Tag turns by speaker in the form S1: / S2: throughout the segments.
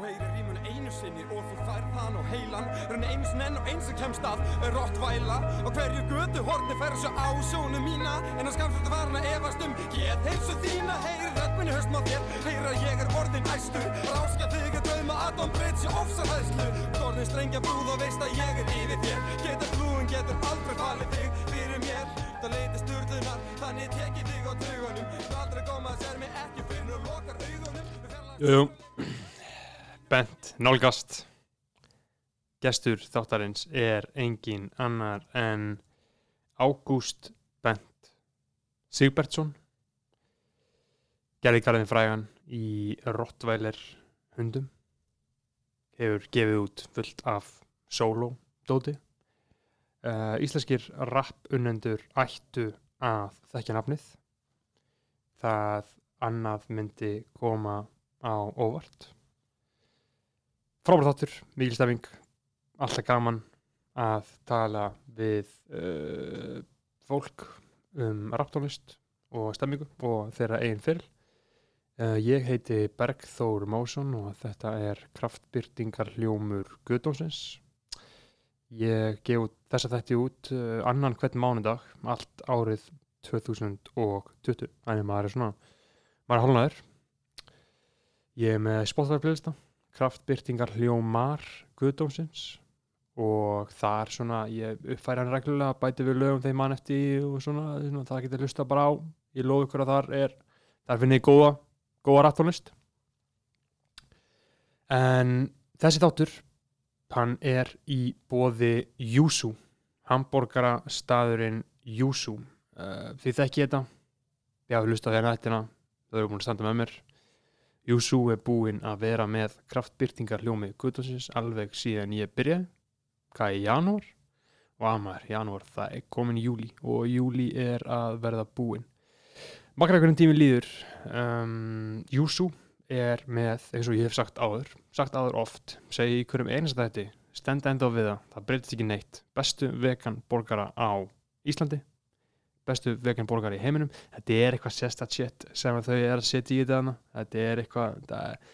S1: Heyrir rímunu einu sinni og þú fær þann á heilan. Rönni einu sinni enn og eins sem kemst að Rottvæla Og hverju götu horni fer svo á sjónu mína. En á skamsöldu var hann að efast um Get heilsu þína, heyrir rödd minni höstum á þér. Heyrir að ég er orðin æstur. Ráska þig að döma að Don Bridge ofsar hæðslu Orðin strengja brúð og veist að ég er yfir þér. Getur flúin, getur aldrei falið þig fyrir mér. Það leiti sturðunar, þannig tek ég þig á taugunum. Þú aldrei að sér mig ekki fyrir og
S2: Jú, Bent, nálgast. Gestur þáttarins er engin annar en Ágúst Bent Sigbertsson. Gerði garðin frægan í Rottweiler hundum. Hefur gefið út fullt af solo dóti. Uh, Íslenskir rapp unnendur ættu að þekkja nafnið. Það annað myndi koma á óvart frábært þáttur, mikil stefing alltaf gaman að tala við uh, fólk um rapptónlist og stemmingu og þeirra eigin fyrr uh, ég heiti Bergþór Másson og þetta er kraftbyrtingar hljómur Guðdómsins ég gef þessa þætti út uh, annan hvern mánudag allt árið 2020 þannig maður er svona maður er hálnaður Ég er með Spotify playlista, kraftbyrtingar hljómar Guðdómsins og þar svona, ég uppfæri hann reglulega, bæti við lögum þegar mann eftir og svona, svona það getur hlusta bara á. Ég lof ykkur að þar er, þar finn ég góða, góða rattónlist. En þessi þáttur, hann er í bóði Júsú, hambúrgara staðurinn Júsú. Uh, þið þekki þetta, ég hafi hlusta þegar nættina, þau eru búin að standa með mér. Júsú er búinn að vera með kraftbyrtingar hljómi Guðdómsins alveg síðan ég byrjaði. Hvað er janúar? Og amar, janúar, það er komin júli og júli er að verða búinn. Makar einhvern tími líður? Um, Júsú er með, eins og ég hef sagt áður sagt áður oft, segi í hverjum einasta þetta stenda enda á við það, það breytist ekki neitt. Bestu vegan borgara á Íslandi bestu vegan borgari í heiminum. Þetta er eitthvað sérstætt shit sem þau er að setja í þetta þetta er eitthvað þetta er,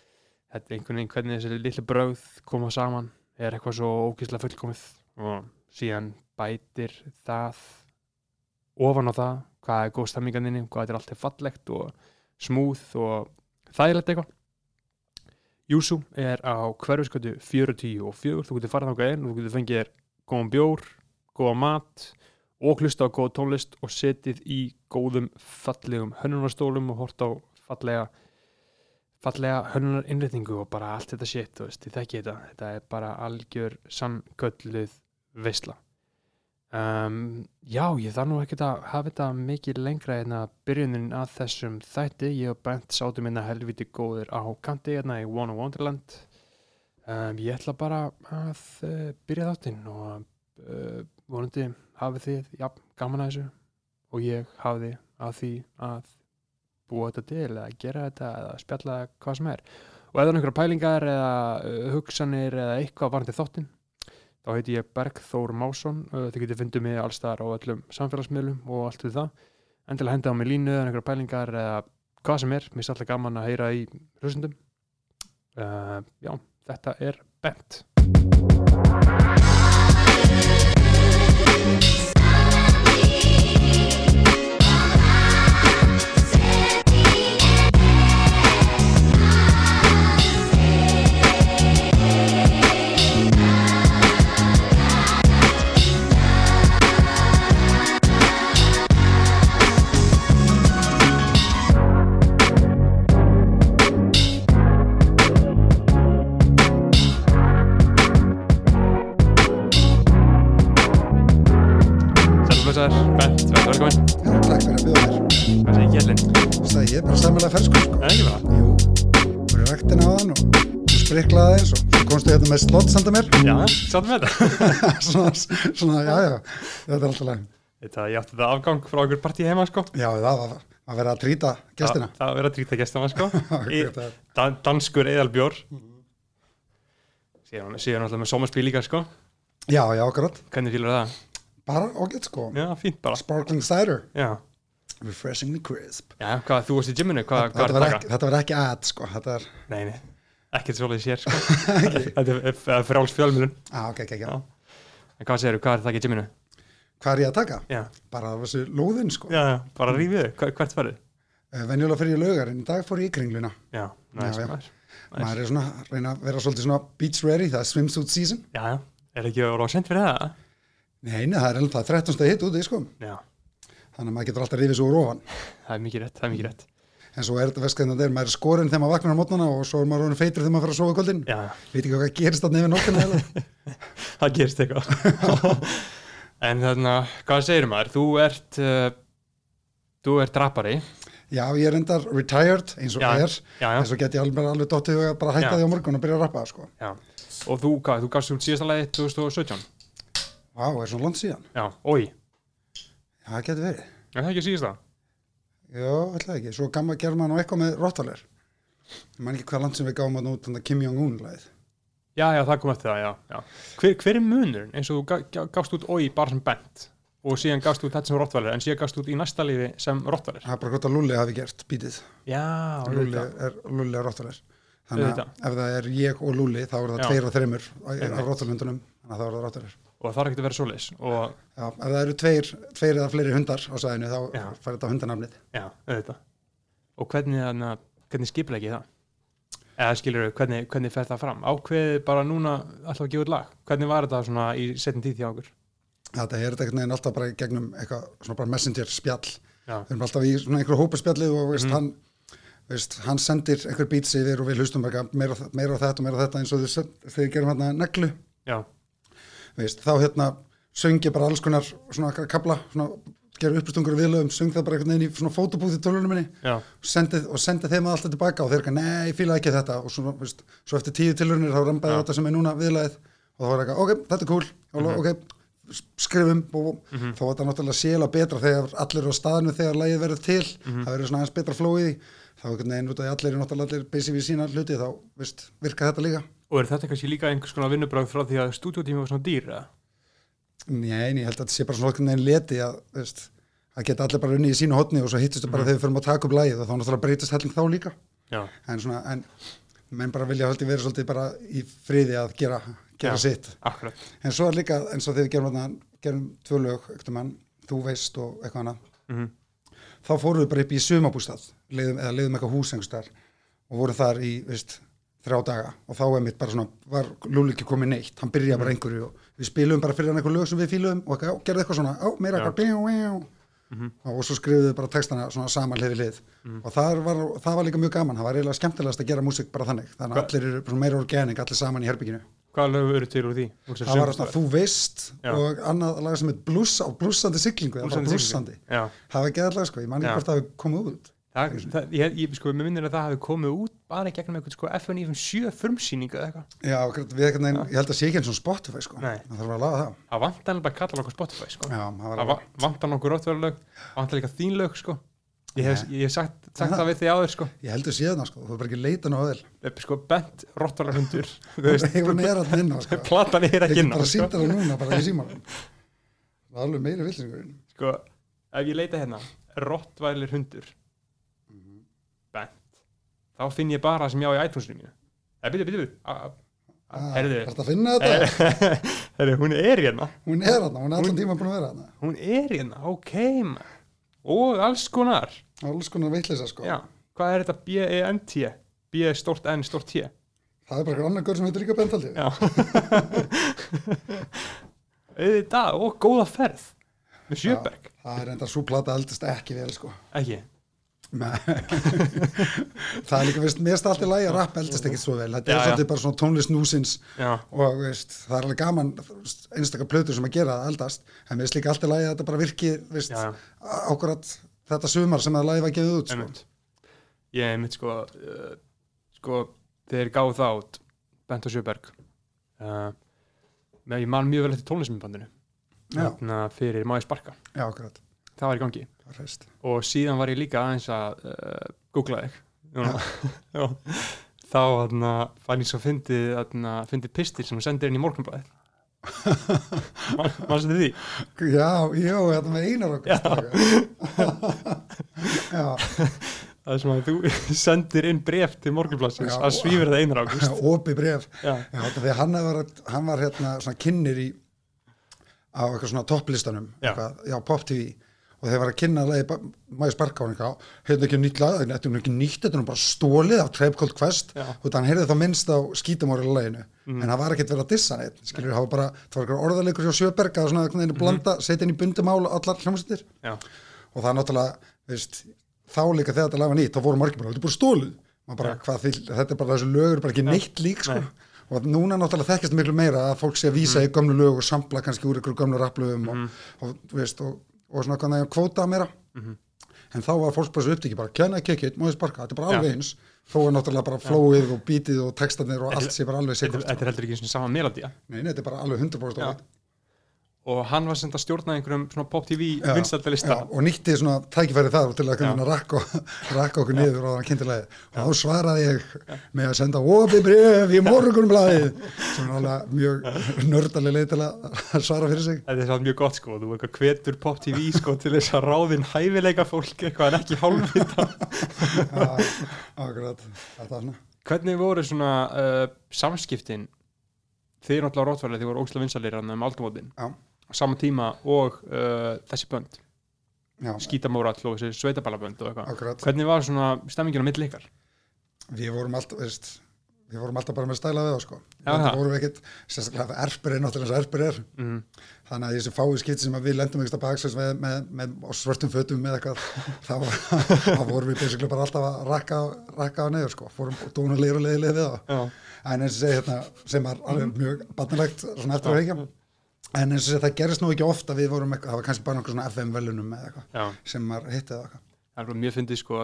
S2: er einhvern veginn hvernig þessi litlu bröð koma saman er eitthvað svo ógíslega fullkomið. Og síðan bætir það ofan á það hvað er góð stemminganinni, hvað þetta er alltaf fallegt og smúð og þægilegt eitthvað. Júsú er á hverfiskötu 40 og 4 þú getur farið þáka einn og þú getur fengið góðan bjór, góðan mat og hlusta á góð tónlist og setið í góðum fallegum hönnunarstólum og hort á fallega fallega hönnunar innréttingu og bara allt þetta shit, þú veist, ég þekki þetta. Þetta er bara algjör sannkölluð veisla. Um, já, ég þarf nú ekkert að hafa þetta mikið lengra en að byrjunin að þessum þætti, ég og Bent sátum hérna helviti góðir á kanti hérna í One Wonderland. Um, ég ætla bara að uh, byrja þáttinn og uh, vonandi hafið þið já, gaman að þessu? Og ég hafði að því að búa þetta til eða gera þetta eða spjalla hvað sem er. Og er einhverja pælingar eða uh, hugsanir eða eitthvað varandi þáttinn þá heiti ég Bergþór Másson. Uh, þið getið fundið mig allstaðar á öllum samfélagsmiðlum og allt við það. Endilega henda á mig línu eða einhverja pælingar eða hvað sem er, mér er alltaf gaman að heyra í hlustundum uh, já, þetta er bent
S3: bara sko.
S2: Það er ekki bara
S3: Jú, voru í ræktina á þann og spriklaði eins og svo komstu hérna með slott sanda mér.
S2: Já, sáttum við þetta
S3: svona, svona, já, já, þetta er alltaf læg.
S2: Þetta, ég átti þetta afgang frá einhver partí heima sko
S3: Já, það var að vera að trýta gestina.
S2: Það, það var verið að trýta gestina sko Í,
S3: Þetta er-
S2: da, Danskur eðalbjór Síðan, síðan alltaf með somarspil líka sko
S3: Já, já, akkurat.
S2: Hvernig fýlar það?
S3: Bara ágætt sko.
S2: Já, fínt bara
S3: Sparkling cider,
S2: Já,
S3: refreshingly crisp.
S2: Já hvað, þú varst í gymminu, hvað, hvað
S3: Þetta
S2: er
S3: var ekki, þetta var ekki ad sko, er,
S2: Nei, nei, ekkert svolítið sér sko. þetta er- er er frjáls fjölmjölun
S3: ah, ok, ok, ok
S2: Já. en hvað segirðu, hvað er það ekki í gyminu?
S3: Hvað er ég að taka?
S2: Já,
S3: Bara þessu lóðin sko
S2: já, já bara rífið, þau, hvert farið?
S3: uh, Venjulega fyrir ég laugar en í dag fór ég í kringluna
S2: Já, næs,
S3: Já, já.
S2: næs
S3: Maður er svona reyna að vera svolítið svona beach ready, það er swimsuit season
S2: Já, já, er ekki sent fyrir það?
S3: Nei, nei, það er það 13 stað hitt úti sko
S2: Já,
S3: Þannig að maður getur alltaf rifið svo úr ofan.
S2: Það er mikið rétt, það er mikið rétt.
S3: En svo er þetta veskæðin að það er, maður er skorinn þegar maður vaknar á mótnana og svo er maður orðinn feitur þegar maður fer að sofa kvöldin.
S2: Já, já,
S3: Veit ekki hvað gerist þarna yfir nóttina
S2: það gerist eitthvað. En þannig að, hvað segir maður? Þú ert uh, þú ert rappari.
S3: Já, ég er endar retired eins og
S2: Já,
S3: er.
S2: Já, já,
S3: En svo get ég alveg, alveg dottið og bara hætta því á morgun og byrja að rappa sko.
S2: Og þú, hvað, þú gafst út síðasta lagi 2017
S3: Vá, er svona langt síðan
S2: Já, oi,
S3: Já, það getur verið.
S2: Er það ekki síðasta?
S3: Já, ætlaði ekki, svo gamma gerði maður eitthvað með Rottvaler Ég man ekki hvað land sem við gáum að nút Kim Jong-un lagið.
S2: Já, já, það kom eftir það, já, já. Hver, hver er munurinn eins og þú ga- ga- gafst út oi bara sem bent og síðan gafst út þetta sem rottvælir en síðan gafst út í næsta lífi sem rottvælir
S3: Það er bara hvort að Lulli hafi gert bítið.
S2: Já,
S3: Lulli er, Lulli er Rottvaler Þannig að ef það er ég og Lulli þá er það tveir og þreymur á
S2: Einmitt.
S3: Rottvalundunum Þannig að þá er það Rottvaler
S2: og það þarf ekki að vera svoleiðis og
S3: Já, ef það eru tveir, tveir eða fleiri hundar á sæðinu þá
S2: Já.
S3: fær þetta hundanafnið.
S2: Já, auðvitað. Og hvernig, þarna- hvernig skipla ekki það? Eða skilur hvernig, hvernig fer það fram? Ákveðið bara núna alltaf að gefa út lag? Hvernig var þetta svona í setjum tíð hjá okkur
S3: Þetta er þetta einhvern veginn alltaf bara gegnum eitthvað svona bara messenger spjall.
S2: Já,
S3: við erum alltaf í svona einhverju hópaspjallið og veist,
S2: Mhm.
S3: hann, veist, hann sendir einhver beats yfir og við hlustum meira, meira á þetta og meira á þetta eins og þau gerum hérna neglu.
S2: Já,
S3: veist, þá hérna söngi bara alls konar svona kabla svona, gera uppstungur og viðlögum, söng það bara einhvern veginn í svona fótobúð í tölunum minni
S2: já,
S3: sendið, og sendið þeim alltaf tilbaka og þeir ekki, nei, ég fíla ekki þetta. Og svo, veist, svo eftir tíu tilhörnir þá rambaði þetta sem er núna viðlagið og þá var eitthvað, ok, þetta er cool. Og,
S2: Mhm.
S3: ok, skrifum og þá var þetta náttúrulega séla betra þegar allir eru á staðinu þegar lagið verður til.
S2: Mhm.
S3: það verður svona aðeins betra flóið í þá einhvern veginn út af því allir eru náttúrulega allir basic við sína hluti þá, veist, virka þetta líka.
S2: Og er þetta kannski líka einhvers konar vinnubröð frá því að stúdíótími var svona dýr eða?
S3: Nei, ég held að þetta sé bara svona einhvern veginn leti að, veist, að geta allir bara unni í sínu hotni og svo hittistu bara þegar við fyrir að taka upp lagið og þá náttúrulega breytist helling þá líka.
S2: Já,
S3: en svona, en menn bara vilja haldið vera svolítið bara í friði að gera, gera
S2: Já.
S3: sitt.
S2: akkurat.
S3: En svo er líka, eins og þegar við gerum, gerum tvö lög, mann, þú veist og eitthvað annað,
S2: mm
S3: þá fórum við bara upp í sumabústað leiðum, eða leiðum eitthvað hús einhverstaðar og vorum þar í, veist, þrjá daga. Og þá er mitt bara svona, var Lúli ekki komið neitt, hann byrjaði bara einhverju og við spilum bara fyrir hann eitthvað lög sem við fíluðum og eitthvað, gerði eitthvað svona, á, meira eitthvað bjá.
S2: Mhm.
S3: og svo skrifuðu bara textana svona saman hlið við hlið. Og það var, það var líka mjög gaman, það var eiginlega skemmtilegast að gera músík bara þannig, þannig að allir eru svona meira organik, allir saman í herbygginu
S2: hvaða lög eru til úr því?
S3: Það var þarna, þú veist
S2: Já.
S3: og annað lag sem er á blussandi eða bara
S2: Blússandi
S3: blussandi það var geðallega sko, ég man ekki hvort það hefði komið út
S2: það, það, ég, ég sko, mér minnir að það hafi komið út bara gegnum eitthvað sko FN97 frumsýningu eða eitthvað.
S3: Já, við ekkert neginn, ég held að sé ekki eins og Spotify sko,
S2: Nei.
S3: það þarf að laga það.
S2: Það vantar alveg að kalla okkur Spotify sko.
S3: Já, það
S2: vantar nokkur ráttverðarlög vantar líka þín lög sko. Ég hef, ég hef sagt, sagt það við því áður sko.
S3: Ég heldur séð það sko, þú er bara ekki leita ná aðeil
S2: Upp, sko bent ráttverðarhundur
S3: Ég var neðar að minna sko.
S2: platan er
S3: Ég
S2: ekki
S3: get
S2: inn á sko.
S3: það núna, bara í símanum Það er alveg meiri villingurinn
S2: sko, ef ég leita hérna rottvælir hundur
S3: Mhm.
S2: bent þá finn ég bara það sem ég á í iTunesinu mínu. Eða byrju, byrju, byrju
S3: þetta að finna þetta?
S2: herðu, hún er hérna.
S3: Hún er hérna, hún er allan tíma búin að vera hérna
S2: hún er hérna, ok man. og alls konar.
S3: Alls konar veitleysa sko.
S2: Já, hvað er þetta? B-E-N-T? B stort N stort T.
S3: Það er bara einhver annar gaur sem heitir líka Bentaldi
S2: auðvitað, og góða ferð. Með Sjöberg,
S3: Það er enda svo plata eldist ekki vel sko.
S2: Ekki.
S3: Það er líka veist, mest allt í lagi að rapp eldist ekki svo vel. Þetta er
S2: Já, já.
S3: svolítið bara svona tónlist núsins og veist, það er alveg gaman einstakar plötur sem að gera það eldast en við líka allt í lagi að þetta bara virki ákvarðat þetta sumar sem að lagi var gefið út sko.
S2: ég einmitt sko uh, sko þegar ég gáði það út Bent og Sjöberg. Uh, með, ég man mjög vel eftir tónlismimbandinu
S3: Já,
S2: þarna fyrir ég sparka.
S3: Já, akkurat
S2: það var í gangi.
S3: Hreist.
S2: og síðan var ég líka aðeins að uh, googla þig. Já. þá þarna fann ég svo fyndið þarna, fyndið pistil sem sendir inn í morgunblæð mannstu því?
S3: Já, já, þetta með einar
S2: Já.
S3: já,
S2: það er svona að þú sendir inn bref til morgunblassins
S3: Já,
S2: að svífur það einar ágúst.
S3: Opi bref að hann var, hann var hérna svona kynnir í á eitthvað svona topplistanum
S2: já,
S3: pop TV og þeir var að kynna lagi Mæði Sparká og eitthvað, hérna ekki nýtt lag þetta er ekki nýtt, þetta er bara stólið af Tribe Called Quest. Og þannig heyrði þá minnst á skítamóri laginu en það var ekkert verið að dissa neitt skilur, það var bara, það var eitthvað orðalegur hjá Sjöberg að svona einhvern veginn blanda, setja inn í bundumál allar hljómsveitir.
S2: Já,
S3: og það er náttúrulega, veist, þá líka þegar þetta lag var nýtt, þá voru margir bara, þetta er bara stólið maður bara, hvað því, þetta er bara þessu lögur bara ekki neitt lík, sko. Og núna náttúrulega þekkist miklu meira að fólk sé að vísa í gömlu lög og sampla kannski úr ykkur gömlu rapplögum og, og, þú veist, og, og svona kannan að kvóta meira. En þá var fólk bara svo upptíki bara, ekki ekki, móðið sparka, þetta er bara alveg eins. Þó er náttúrulega bara flóið og bítið og textarnir og allt sé bara alveg sikkert
S2: þetta er heldur ekki svona sama melodía
S3: Nei, þetta er bara alveg 100%
S2: Já.
S3: alveg.
S2: Og hann var sem að stjórna einhverjum svona pop TV
S3: Já,
S2: vinstaldalista
S3: já, og nýtti svona tækifæri þar til að rakka, rakka okkur niður og það var kynntilegið og þá svaraði ég með að senda opi bref í morgunblæði sem er alveg mjög nördaleg leið til að svara fyrir sig.
S2: Þetta er svona mjög gott sko, þú eitthvað hvetur pop TV sko til þess að ráðin hæfileika fólk eitthvað en ekki hálfvita.
S3: Já, akkurat, þetta er svona.
S2: Hvernig voru svona uh, samskiptin þeir náttúrulega rótfælið, þeir voru ósla á sama tíma og uh, þessi bönd, skítamórall og þessi sveitaballabönd og eitthvað. Hvernig var svona stemmingin á milli ykkar?
S3: Við vorum alltaf, veist Við vorum alltaf bara með stæla við það sko. Við vorum ekkit, sérstaklega að erpur er náttúrulega eins og erpur er.
S2: Mm.
S3: þannig að þessi fáu skipt sem að við lendum ekki að baksins með, með, með, svörtum fötum með eitthvað þá, þá vorum við basically bara alltaf að rakka, rakka á neyður sko, fórum dónulegir og leiðilegir við það en eins og segi hérna, sem var alveg mjög barnilegt svona eftir að veikja en eins og segi það gerist nú ekki ofta við vorum eitthvað, það var kannski bara nokkuð svona FM velunum eða eitthvað sem maður hitti eða eitthvað
S2: Það er bara mjög fyndið sko,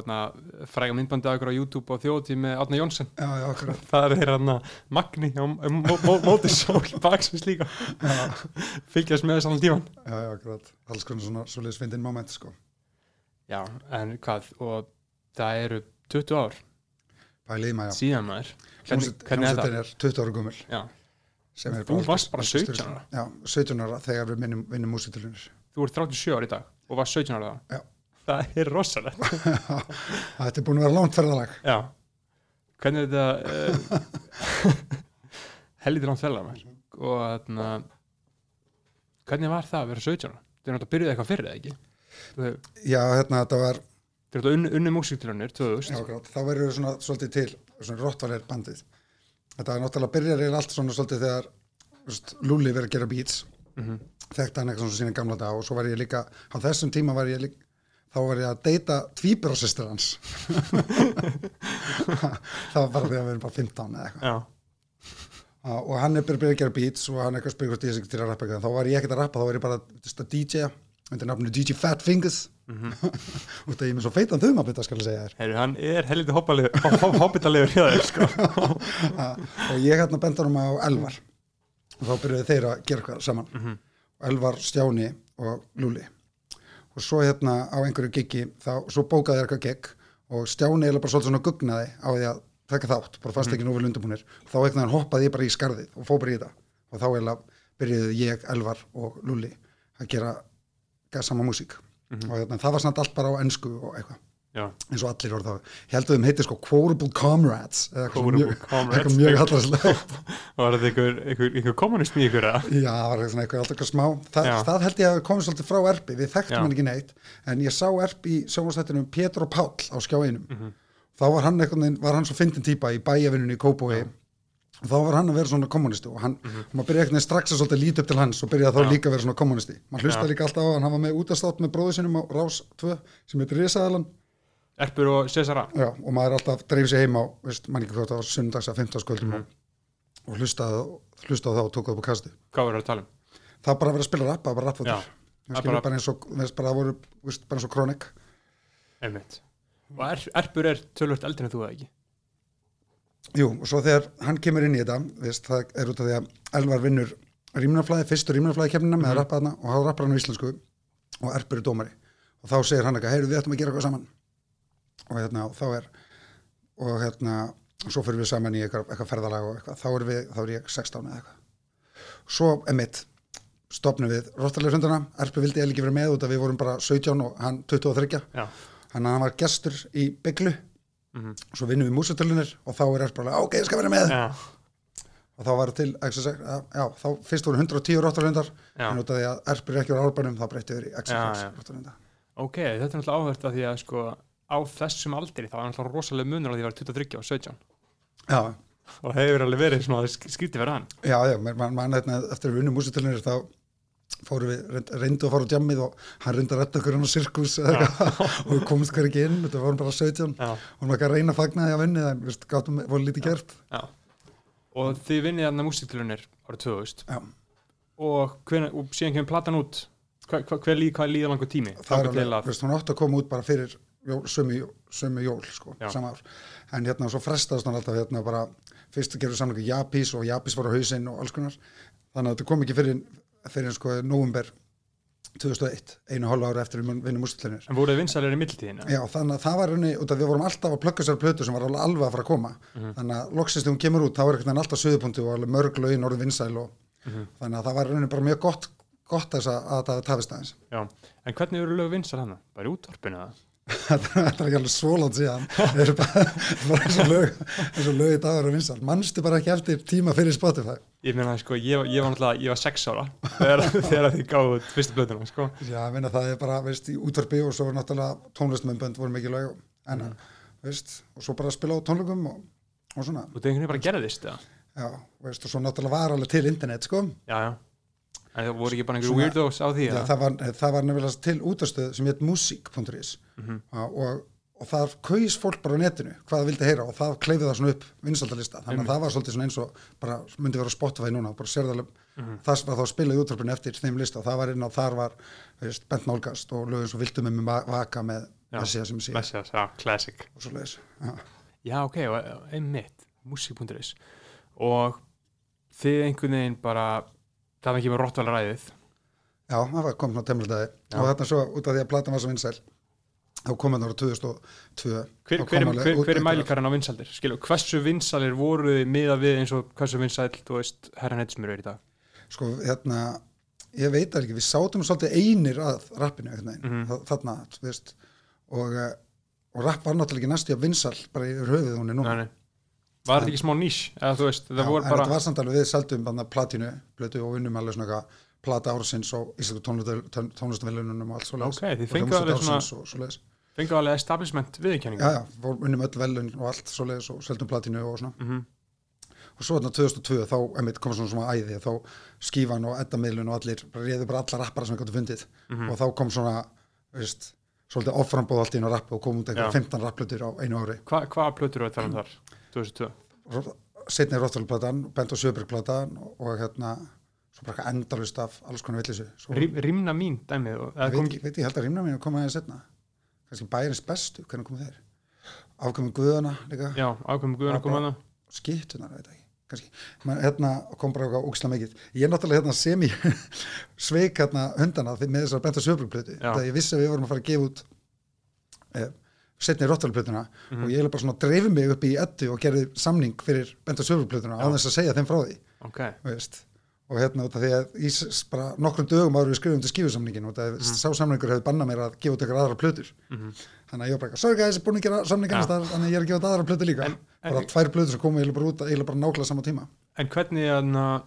S2: fræga myndbandi af ykkur á YouTube og þjóðtíð með Átna Jónsson.
S3: já, já, okkur,
S2: Það er hann Magni á mó, mó, móti sól baksins líka.
S3: já,
S2: Fylgjast með þess allan tíman.
S3: já, já, okkur alls konar svona svoleiðis fyndin moment sko
S2: Já, en hvað, og það eru 20 ár
S3: bælið maður,
S2: síðan maður. Hvernig,
S3: Hljómsveit-
S2: hvernig er
S3: hljómsveitin
S2: það?
S3: er 20 ára gummul
S2: Já, Þú varst bara 17
S3: styrla.
S2: ára.
S3: já, 17 ára þegar við minnum, vinnum músitilunir
S2: þú ert 37 ár í dag og var 17 ára þá.
S3: Já.
S2: Það er rosalegt.
S3: þetta er búin að vera langt ferðalag
S2: Já. Hvernig er þetta uh, helviti langt maður og þarna hvernig var það að vera 17 ára? Þið er náttúrulega að byrjuði eitthvað fyrir það ekki? Hefur-
S3: já, hérna, þetta var
S2: Þið er náttúrulega unni, unni músiktilunir 2000.
S3: Já, þá verður við svona svolítið til svona rottvalir bandið þetta er náttúrulega byrjar eða allt svona svolítið þegar veist, Lúli verið að gera beats.
S2: Mhm.
S3: þekkti hann eitthvað svona sína gamla dag og svo var ég líka á þessum tíma var ég líka þá var ég að deyta tvíbrásistur hans. Það var bara þegar við erum bara 15 eða eitthvað. Og hann er byrjað að gera beats og hann eitthvað að ég sé ekki til að rappa eitthvað. Þá var ég ekkert að rappa, þá var ég bara að DJ undir nafninu DJ Fat Fingers út af ég er með svo feitan þum að byrja skal ég segja þér.
S2: Heyrðu, hann er helviti hoppitalegur hjá þér sko.
S3: og ég hérna bent honum á Elvar. Og þá byrjuðu þeir að gera eitthvað saman.
S2: Mhm.
S3: og Elvar, Stjáni og Lúli og svo hérna á einhverju giggi þá, svo bókaði þeir eitthvað gig og Stjáni eða bara svolítið svona gugnaði á því að taka þátt, bara fast ekki nú vel undirbúnir. Þá einhvern veginn hoppaði bara í skarðið og fó bara í þetta. Og þá eða byrjuðu ég, Elvar og Lúli að gera gera sama músík og hérna, það var samt allt bara á ensku og eitthvað.
S2: Já.
S3: eins og allir orða það ég held að þeim heitir sko Quotable Comrades eitthvað
S2: Quotable
S3: mjög,
S2: Comrades.
S3: eitthvað mjög hallarslegt
S2: Var þetta einhver, kommunism í ykkur eða?
S3: Já, það var eitthvað alltaf eitthvað smá. Þa, það held ég að komið svolítið frá Erpi við þekktum hann ekki neitt en ég sá Erpi í sjónvastættinum Pétur og Páll á skjá einum
S2: Mhm.
S3: þá var hann veginn, var hann svo fyndin típa í bæjavinnunni í Kópói þá var hann að vera svona kommunisti og hann, og maður byrjaði einhvern veginn strax að svolítið líta upp til hans og byrjaði þá
S2: Mhm. Já.
S3: líka að vera svona kommunisti maður hlusta
S2: Já.
S3: líka alltaf á hann, hann var með útastátt með bróðu sinum á Rás 2 sem heitir Risaðalan
S2: Erpur og Cesara
S3: Já, og maður alltaf dreif sig heim á, veist, mann ekki hvort það var sundags að 15 skvöldum
S2: Mhm.
S3: og, og hlustaði, hlustaði á það og tók það upp á kasti
S2: Hvað verður að tala um?
S3: það bara að vera að spila rapp, það var bara
S2: Já,
S3: rappfóttur
S2: það
S3: það
S2: bara-
S3: Jú, og svo þegar hann kemur inn í þetta veist, það er út af því að Elvar vinnur rýmnaflæði, fyrstu rýmnaflæði kemnina með að rappa þarna og hann rappar hann á íslensku og Erpur er dómari. Og þá segir hann eitthvað, heyrðu við ættum að gera eitthvað saman. Og hérna, og þá er og hérna, svo fyrir við saman í eitthvað, eitthvað ferðalag og eitthvað, þá er, við, þá er ég 16 eða eitthvað. Svo emitt stopnum við Rottalega hrunduna, Erpur vildi eða ekki vera með út að við vorum bara 17 og hann 23
S2: Já.
S3: hann var gestur í bygglu
S2: Mhm.
S3: svo vinnum við músitölunar og þá er Erp bara, ok, ég skal vera með.
S2: Já,
S3: og þá var til, XSX, já, þá fyrst voru 110 rottarlundar
S2: já.
S3: en út af því að Erp er ekki á árbænum þá breytti við í
S2: já.
S3: rottarlunda
S2: Ok, þetta er náttúrulega áhvert að því að sko á þessum aldri þá var náttúrulega rosalega munur á því að ég var 23 og 17
S3: já,
S2: og það hefur alveg verið fyrir hann.
S3: Já, já, man, man, man, hérna, eftir að við vinnum músitölunar þá fórum við, reynd- reyndu að fara á jammið og hann reyndi að retta okkur hann á sirkus. Eitthvað, og við komumst hver ekki inn þetta vorum bara 17
S2: Já,
S3: og maður ekki að reyna að fagna því að vinni en við gáttum, voru lítið gert.
S2: Já. Og þið vinnið þarna músiktilunir árið 2000
S3: já,
S2: og, hven, og síðan kemur platan út. Hver, hver, hver, líð, hvað líður langur tími?
S3: Það er alveg,
S2: að,
S3: veist, hún átti að koma út bara fyrir jól, sömu, sömu jól, sko, sama ár. En hérna svo frestaðist hann alltaf hérna bara fyrst að gera samlingu Japís og Japís var á hausinn og alls konar. Þannig að þetta kom ekki fyrir, fyrir sko november 2001, einu hálfa ára eftir við vinnum úrslutinir
S2: En voruð vinsalir í mildtíðina?
S3: Já, þannig að það var raunni, út af við vorum alltaf að plugga sér plötu sem var alveg alveg að fara að koma þannig að loksist þegar hún kemur út, þá er ekkert alltaf söðupunktu og alveg mörg lögin orðin vinsæl og þannig að það var raunni bara mjög gott gott þess að, að það tafist aðeins
S2: Já, en hvernig eru lög vinsal hann? Í útvarpinu það?
S3: Þetta er ekki alveg svóland síðan. Það eru bara, eins og lög eins og lög í dag eru vinsæl, mannstu bara ekki eftir tíma fyrir Spotify?
S2: Ég meina, sko, ég, ég var náttúrulega, ég var sex ára þegar, þegar þið gáðu fyrstu blöðuna, sko.
S3: Já, ég meina það er bara, veist, í útvarpi og svo er náttúrulega tónlistmömbönd voru mikið lög en, veist, og svo bara spila á tónleikum og, og svona,
S2: Og það einhvern veginn bara gerðist, eða?
S3: já, veist, og svo náttúrulega var alveg til internet, sko.
S2: Já, já En það voru ekki bara einhver
S3: Svona-
S2: weirdos á því,
S3: Já,
S2: eða?
S3: það, var, það var nefnilega til útastöð sem hétt musik.is
S2: Mhm.
S3: og, og það kaus fólk bara á netinu hvað það vildi heyra og það kleifði það svona upp vinsaldalista, þannig að það var svolítið eins og bara myndi vera Spotify núna, bara sérðalega
S2: Mhm.
S3: það sem var þá spilað í útvarpinu eftir þeim lista og það var inn á þar var veist, bent nálgast og lögum svo viltu með mig vaka með þessi sem sé
S2: Messias, já, classic
S3: leiðis já.
S2: Já, ok, og einmitt, músík.is Og þið einhvern veginn bara það var ekki með rottvæla ræðið
S3: já, það á temludagi
S2: Já.
S3: og þarna svo út af því að platan var svo vinsæl þá kom hann ára 2002
S2: Hver, hver,
S3: kom
S2: er- hver, hver er mælikarinn á vinsaldir? Skilu, hversu vinsalir voru þið miða við eins og hversu vinsæl, þú veist, herran Hedgesmur er í dag?
S3: sko, hérna, ég veit ekki við sátum svolítið einir að rappinu
S2: Mhm.
S3: þa- þarna, þú veist og, eh, og rapp var náttúrulega ekki næstu að vinsal bara yfir höfuð hún er nú
S2: Nei, nei. Var þetta ekki smá nýs?
S3: En
S2: bara
S3: þetta var samt alveg við seldum blötu og unnum alveg svona eitthvað plata ársins og íslensku tónlistavelunum og allt svo
S2: Ok, þið
S3: hljómsveit
S2: alveg svona- fengu alveg establishment viðurkenningu
S3: já, já, unnum öll velun og allt svoleiðis og seldum platínu og svona
S2: Mhm.
S3: og svo þarna 2002 þá kom svona svona æði þá skífan og eddamiðlun og allir réðu bara alla rappara sem við gáttu fundið
S2: Mhm.
S3: og þá kom svona veist, svolítið offrambóð allt í einu rapp og kom út einhver 15 rapplutur á einu ári
S2: Hva, Hvaða plötur tala um þar? 2002?
S3: setni Róttalplatan, Bent og Sjöbergplatan og, hérna svo bara endalust af alls konar villisu svo,
S2: Rim, rimna mín, dæmið og- eða
S3: ég
S2: kom
S3: veit, veit ég held að rýmna mín koma aðeins setna kannski bæjarins bestu, hvernig komu þeir? Afkomið Guðana líka?
S2: Já, ákveðum guðan að koma að það
S3: skiptunar, veit ekki. Kannski, Man, hérna kom bara eitthvað ógislega mikið. Ég er náttúrulega hérna sem ég sveik hérna hundana með þessar Bent og Sjöbergplötu þegar ég vissi að við vorum að fara að gefa út eh, setni Róttalplötuna
S2: Mhm.
S3: og ég er bara svona dreifið mig upp í ettu og gerði samning fyrir Bent og Sjöbergplötuna á þess að segja þeim frá því
S2: Ok,
S3: veist og hérna út af því að í bara nokkrum dögum áður við skrifum til skífusamningin og það sá samningur hefði bannað mér að gefa út eitthvað aðra plötur
S2: Mhm.
S3: þannig að ég var bara, sorry guys, ég er búin að gera samningan
S2: Já.
S3: þannig að ég er að gefa út aðra plötur líka
S2: En- en-
S3: bara tvær plötur sem komu eiginlega bara bara nákvæmlega sama tíma
S2: en hvernig, anna,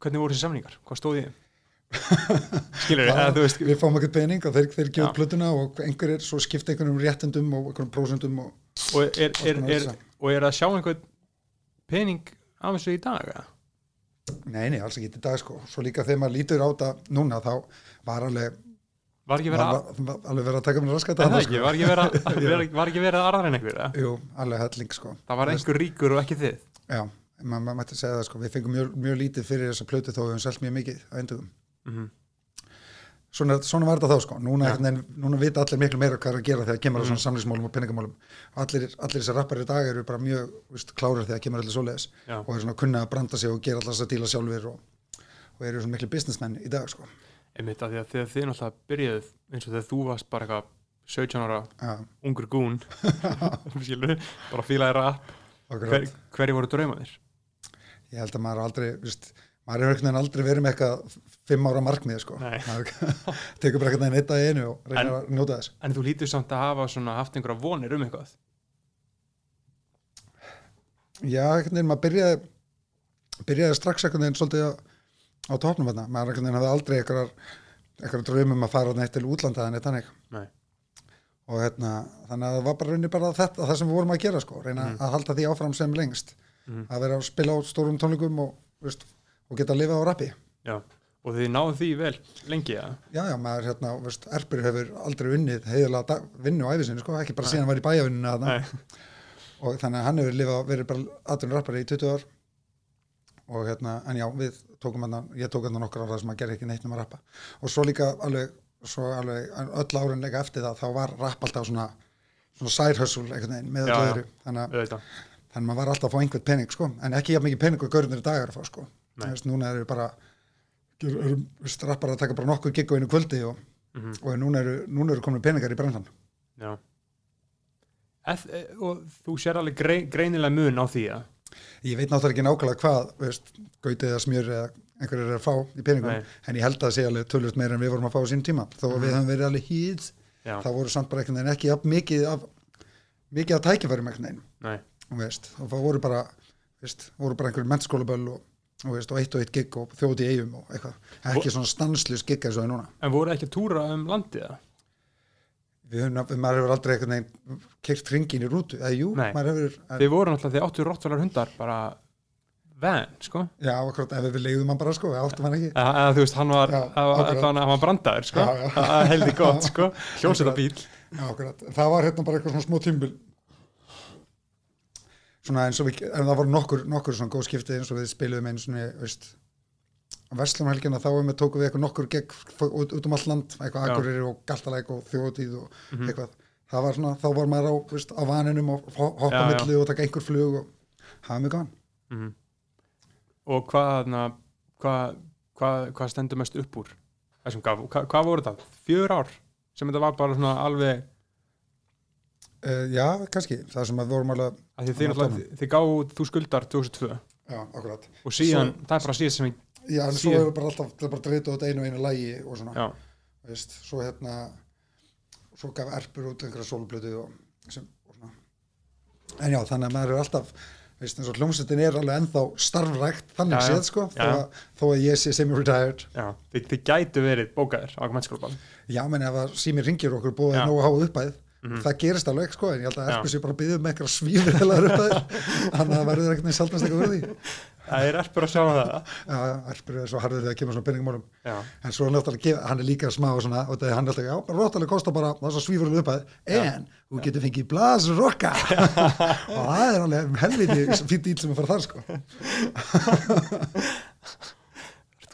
S2: hvernig voru þessi samningar? Hvað stóð í þeim? Skilur
S3: Það-
S2: veist
S3: við fáum ekkert pening og þeir, þeir út plötuna og einhverjir svo skipta einhverjum réttendum og einhverjum prósendum og
S2: og er, er, er, er, er að sjá einhvern pening af þessu í dag?
S3: nei, nei, alls ekki í dag sko. Svo líka þegar maður lítur á þetta núna þá var alveg,
S2: Var ekki verið
S3: var,
S2: að
S3: var, alveg verið að taka mér raskat
S2: Er það ekki, var ekki verið að vera- var ekki verið að arðra en einhver eða?
S3: jú, alveg helling sko.
S2: Það var einhver ríkur og ekki þið.
S3: Já, maður ma mætti segja það sko, við fengum mjög, mjög lítið fyrir þessa plötu þó við höfum selt mjög mikið á endugum.
S2: Mhm.
S3: Svona, svona var þetta þá sko, núna, ja. núna vita allir miklu meira hvað er að gera þegar kemur að
S2: Mhm.
S3: svona samlýsmálum og peningamálum. Allir, allir þessar rappar í dag eru bara mjög víst, klárar þegar kemur allir svoleiðis
S2: Já.
S3: og eru svona kunna að branda sig og gera allar þess að díla sjálfur og, og eru svona miklu businessmenn í dag sko.
S2: Einmitt að því að þegar þið náttúrulega byrjuð eins og þegar þú varst bara eitthvað 17 ára
S3: Já,
S2: ungur gún skilur, bara fílaði rap hverju voru draumanir?
S3: ég held að maður aldrei, víst, maður hefur veginn aldrei verið með eitthvað fimm ára markmið sko. Tekur bara einhvern veginn eitt að einu og reynir
S2: En-
S3: að njóta þess.
S2: En þú lítur samt að hafa svona haft einhverja vonir um eitthvað?
S3: Já, veginn, maður byrjaði byrjaði strax einhvern veginn svolítið á, á topnum þarna, maður veginn hafði aldrei einhverjar einhverjar draumum að fara neitt til útlanda en eitt hannig
S2: Nei.
S3: og hérna, þannig að það var bara raunin bara þetta, það sem við vorum að gera sko, reyna
S2: Mhm.
S3: að halda því áfram sem lengst.
S2: Mhm.
S3: að vera að spila á stórum tónleikum og, veist, og geta að lifa á rappi.
S2: Já, og þið náðu því vel lengi að
S3: já, já, maður hérna, veist, Erpur hefur aldrei unnið heiðilega vinnu á æfisinni, sko, ekki bara síðan var í
S2: Nei,
S3: og þannig að hann hefur lifað, verið bara atvinnur rappari í 20 ár. Og hérna, en já, við tókum hann ég tók hann nokkur ára sem að gera ekki neitt nema að rappa. Og svo líka alveg, svo alveg öll árin leika eftir það, þá var rapp alltaf svona, svona veginn með
S2: Já,
S3: öðru, þannig að maður var alltaf að fá einhvern pening sko, en ekki jafn mikið pening og gaurunir í dagar að fá sko, Veist, núna eru bara eru veist, rappar að taka bara nokkur gig á einu kvöldi og,
S2: Mhm.
S3: og núna eru, núna eru komin peningar í brennan.
S2: Já. Ef, e, Og þú sér alveg grei, greinilega mun á því að
S3: ég veit náttúrulega ekki nákvæmlega hvað veist, gautið eða smjör eða einhverjir eru að fá í peningum,
S2: Nei.
S3: en ég held að það sé alveg tölvöld meira en við vorum að fá á sín tíma. Þó að við höfum verið alveg hýð þá voru samt bara einhvern veginn ekki mikið af mikið af tækifærum
S2: nei,
S3: og veist, það voru bara veist, voru bara einhverjum mennskólaböll og, og, eitt og eitt gig og þjóti í eigum og eitthvað, ekki svona stanslust gig eins og það er núna.
S2: En voru ekki að túra um landið það?
S3: við höfum, maður hefur aldrei einhvern veginn keirt ringin í rútu, eða jú,
S2: Nei.
S3: maður hefur
S2: Þið voru náttúrulega, þið áttu rottvalar hundar bara van, sko.
S3: Já, akkurat, ef við leiðum hann bara sko, við áttum hann ekki.
S2: Eða, eða þú veist, hann var, hann var, brandaður, sko. Heildi gott, sko. Hljómsveita bíl
S3: Já, akkurat. Það var hérna bara eitthvað svona smó tímbil svona eins og við, en það voru nokkur, nokkur svona góð skipti eins og við spiluðum einu svona, veist á Vestlumhelgina þá við tókum við eitthvað nokkur gegn út, út um allt land, eitthvað. Akureyri og Galtalæk og Þjóðtíð og
S2: Mhm.
S3: eitthvað það var svona, þá var maður á, veist, á vaninum og ho- hoppa
S2: Já, já.
S3: milli og taka einhver flug og hafa mjög gaman
S2: Mhm. og hvað hvað, hvað, hvað stendur mest upp úr þessum gaf, hvað voru það? Fjör ár sem þetta var bara svona alveg
S3: uh, Já, kannski, það sem að vorum alveg
S2: að þið, náttúrulega- þið, þið gáðu þú skuldar 2002
S3: Já, akkurat.
S2: Og síðan, það er bara síðan sem ég,
S3: Já, en svo
S2: Síðan-
S3: er bara alltaf, það er bara dreita út einu og einu lægi og svona.
S2: Já,
S3: veist, svo hérna svo gaf erpur út einhverja sólblötu og, sem, og svona. En já, þannig að maður er alltaf veist, eins og hljómsveitin er alveg ennþá starfrækt þannig
S2: Já,
S3: séð sko, þó
S2: Já.
S3: að, þó að ég sé semi-retired.
S2: Já, þið, þið gætu verið bókaðir á mennskólaball
S3: já, menn ef að sími ringir okkur búið
S2: Já.
S3: nógu háa uppæð
S2: Mhm.
S3: það gerist alveg sko, en ég held að erpur sé bara að byggja um eitthvað uppæð þannig að það verður ekkert neins sjálfnast eitthvað verði
S2: það er erfur að sjá það.
S3: Já, erpur er svo harður þegar kemur svona penningmálum
S2: já,
S3: en svo er náttúrulega, gef- hann er líka smá svona, og það er hann alltaf, já, róttalega kostar bara það er svo svífurlega uppæð, en þú getur fengið blasrokka og það er alveg helviti fýtt íl sem að fara þar sko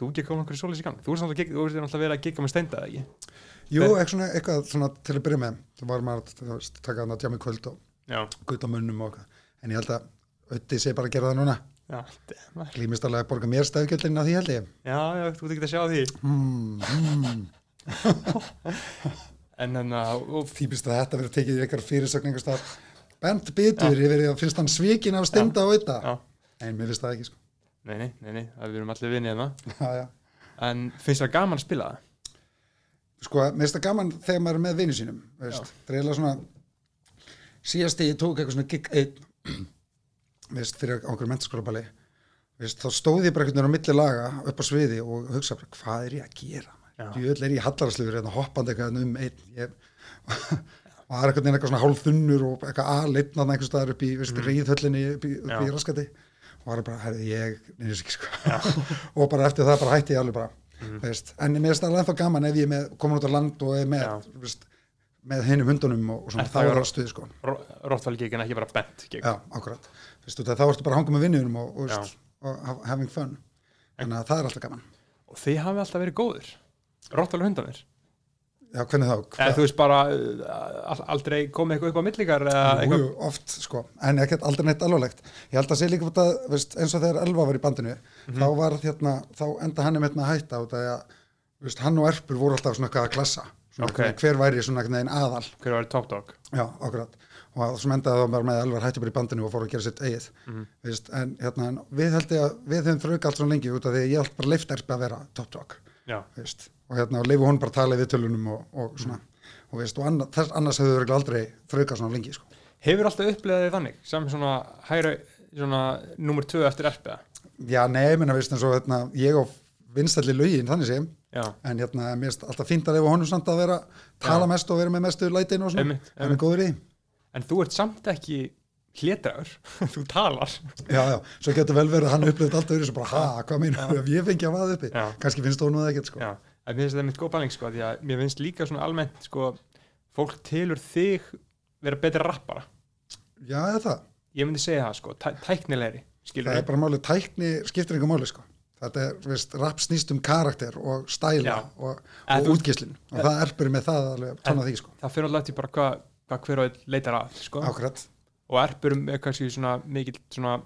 S2: þú ekki að koma okkur í sólis í gang? Þú ert náttúrulega verið að gigga með steinda, eða ekki?
S3: jú, eitthvað svona, eitthvað svona til að byrja með. Það var maður að taka hann að tjá mig kvöld og gutt á munnum og eitthvað. En ég held að Ötti sé bara að gera það núna. Glýmist alveg að borga mér stefgjöldin að því held ég.
S2: Já, já, þú ert ekki að sjá því.
S3: Mm, mm.
S2: en en að, og
S3: típist að þetta verður tekið í eitthvað fyrirsökningu stað bent bitur yfir því að finnst hann svikin af steinda Ötta
S2: Já.
S3: en mér finnst það ekki sko
S2: nei, nei, nei, nei, við erum allir vinnið hérna. En finnst það gaman að spila það?
S3: sko, mér finnst það gaman þegar maður er með vinnu sínum það er eiginlega svona síðast ég tók eitthvað svona gig einn veist, fyrir okkur mentaskólabali veist, þá stóð ég bara einhvern veginn á milli laga upp á sviði og hugsa bara, hvað er ég að gera djöðl er ég hallaraslugur hérna hoppandi eitthvað um einn ég, og það er einhvern veginn eitthvað svona hálf þunnur og eitthvað aðleitna einhvers staðar upp í, veist, mm. upp í, upp í og það er bara, herði, ég neynir ekki sko. Og bara eftir það bara hætti ég alveg bara veist, en mér finnst það alveg ennþá gaman ef ég með, komin út á land og er með, veist, með hinum hundunum og, og svona,
S2: Er
S3: þá
S2: það-
S3: er það stuð sko.
S2: Rottvæl-gig en ekki bara bent
S3: Já, akkurat. Veistu, þá ertu bara að hanga með vinnunum og, og, veist, og ha- having fun. Þannig að það er alltaf gaman.
S2: og þið hafið alltaf verið góðir. Rottvæl hundanir
S3: Já, hvernig þá?
S2: eða þú veist bara al- aldrei komið eitthvað upp á millikar eða
S3: Jú,
S2: eitthvað
S3: oft, sko, en ekkert aldrei neitt alvarlegt. Ég held að sé líka út að, veist, eins og þegar Elva var í bandinu,
S2: Mhm.
S3: þá var hérna, þá enda hann með að hætta út að, veist, hann og Erpur voru alltaf svona eitthvað að klassa. Svona,
S2: Ok.
S3: okay. hver væri svona einhvern veginn aðal.
S2: hver var top dog
S3: Já, akkurat. og svo endaði það bara með alveg hætti bara í bandinu og fór að gera sitt eigið
S2: Mhm.
S3: veist, en hérna, en við held ég að við höfum þrauka allt svona lengi út af því að ég held bara leift erfi að vera top dog
S2: já,
S3: veist, og hérna, og leifu hún bara að tala í viðtölunum og, og svona, og veist, og anna, þess, annars hefur við aldrei þrauka svona lengi, sko.
S2: Hefur alltaf upplegaðið þannig sem svona hægra svona nummer tvö eftir erfiða?
S3: Já, nei, menna, veist, eins og hérna, ég og vinstalli lögin, þannig sem
S2: já,
S3: en hérna, mér finnst alltaf fínt að leifa honum samt að vera, tala mest og vera með mestu lætin og svona, hann er góður í
S2: en þú ert samt ekki hlétraður, þú talar.
S3: Já, já, svo getur vel verið að hann upplifði alltaf verið svo bara, ha, hvað meinar, ef ég fengi að vaða uppi
S2: Já.
S3: kannski finnst honum það ekkert, sko.
S2: Já, en mér finnst þetta mitt góð bæling sko, því að mér finnst líka svona almennt sko, fólk tilur þig vera betri rappara.
S3: Já, það,
S2: ég myndi segja það sko, tæ tæknilegri skilur
S3: það er bara málið, tækni skiptir einhver máli, sko. Þetta er, veist, rap snýst um karakter og stæla
S2: Já.
S3: og, og útgislin og það erpur með það alveg, tóna því, sko.
S2: það fyrir alltaf til bara hvað hva hver og einn leitar að sko.
S3: Akkurat,
S2: og erpurum er kannski svona mikil svona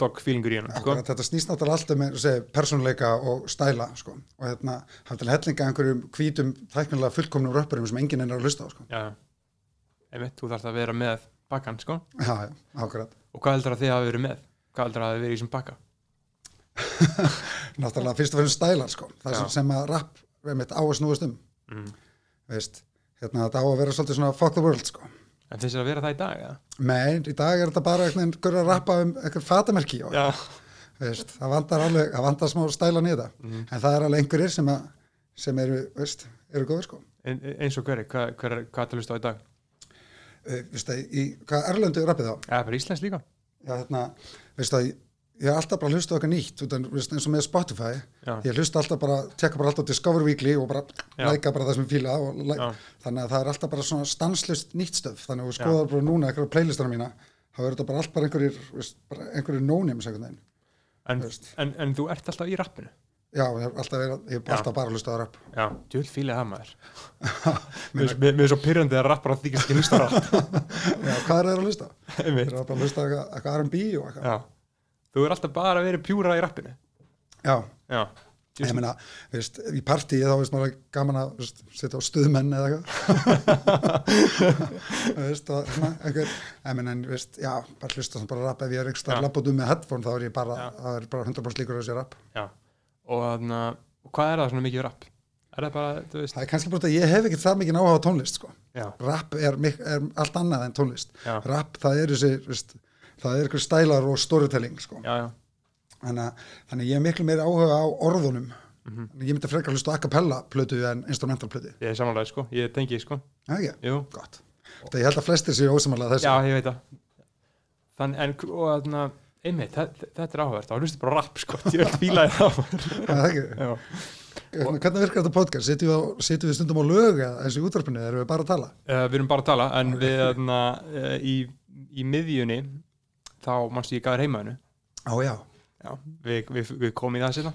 S2: Dogg feelingur í hennu sko.
S3: þetta snýst náttúrulega alltaf með segi, persónuleika og stæla, sko. Og hérna, hann til hellinga einhverjum hvítum tæknilega fullkomnum röppurum sem enginn er að hlusta á, sko.
S2: Einmitt, þú þarfst að vera með bakkan sko.
S3: Já, já, akkurat.
S2: Og hvað heldur að þið hafi verið með? Hvað heldur að þið verið í þessum bakka?
S3: Náttúrulega fyrst og fremst stælar sko. Það sem, sem að rap er mitt á að snúast um.
S2: Mm.
S3: veist, hérna þetta á að vera svolítið svona fuck the world sko
S2: en finnst þér að vera það í dag ja?
S3: menn, í dag er þetta bara einhvern veginn að rappa um einhver fatamerki og,
S2: já,
S3: veist, það vantar alveg, það vantar smá stæla niður
S2: Mhm.
S3: en það er alveg einhverjir sem, að, sem eru, veist, eru góður sko.
S2: Ein, eins og hverju, hvað, hver, hvað er það hlusta á í dag?
S3: Uh, veist, að, í hvað erlendu rappið þá?
S2: Eða bara Íslands líka.
S3: Já, hérna, veist að ég er alltaf bara að hlusta á eitthvað nýtt eins og með Spotify.
S2: Já,
S3: ég hlusta alltaf bara, tekka bara alltaf á Discover Weekly og bara læka bara það sem ég
S2: já,
S3: þannig að það er alltaf bara svona stanslust nýtt stöf þannig að þú
S2: Já.
S3: skoðar bara núna eitthvað playlistana mína þá er þetta bara allt bara einhverjir einhverjir veginn
S2: en,
S3: Þú
S2: en, en þú ert alltaf í rappinu?
S3: Já, ég hef alltaf, ég
S2: Já.
S3: alltaf bara hlustað á rap.
S2: Já, djöld fílið það maður. Mér er svo pyrrandi að rappar að þykast ekki hlusta á rapp
S3: já, hvað er það að hlusta?
S2: þú er alltaf bara verið pjúra í rappinu.
S3: Já,
S2: já,
S3: ég meina, veist, í partíi þá veist maður gaman að veist, setja á stuðmenn eða eitthvað. Ég meina, en veist, já, bara hlusta svona bara rap. Ef ég er einhverstað að labba út um með headphone þá er ég bara, er bara 100% líkur að þessi rap.
S2: Já. Og þannig að hvað er það svona mikið rapp er það bara,
S3: það er kannski bara að ég hef ekkert það mikið áhuga á tónlist sko.
S2: já,
S3: rap er, er allt annað en tónlist.
S2: Já,
S3: rap, það er þessi veist, það er ykkur stælar og storytelling sko. þannig, að, þannig að ég er miklu meira áhuga á orðunum.
S2: Mhm.
S3: ég myndi frekar hlusta á a cappella plötu en instrumental plötu.
S2: Ég er samanlega sko. Ég tengi sko, jú,
S3: Gott. Það ég held að flestir séu ósamalega þessu.
S2: já, ég veit það. Þannig, en, og þannig að einmitt, þetta, þetta er áhugavert, þá hlustu bara rapp sko, ég vil fíla
S3: það Hvernig hvernig virkar þetta podcast? Sittum við, við stundum á lög eins og í útvarpinu, erum við bara að tala?
S2: uh, við erum bara að tala en við þarna, uh, í, í miðjunni þá mannstu ég gæður heimaðinu
S3: Á, já.
S2: já, við, við, við komum í það sérna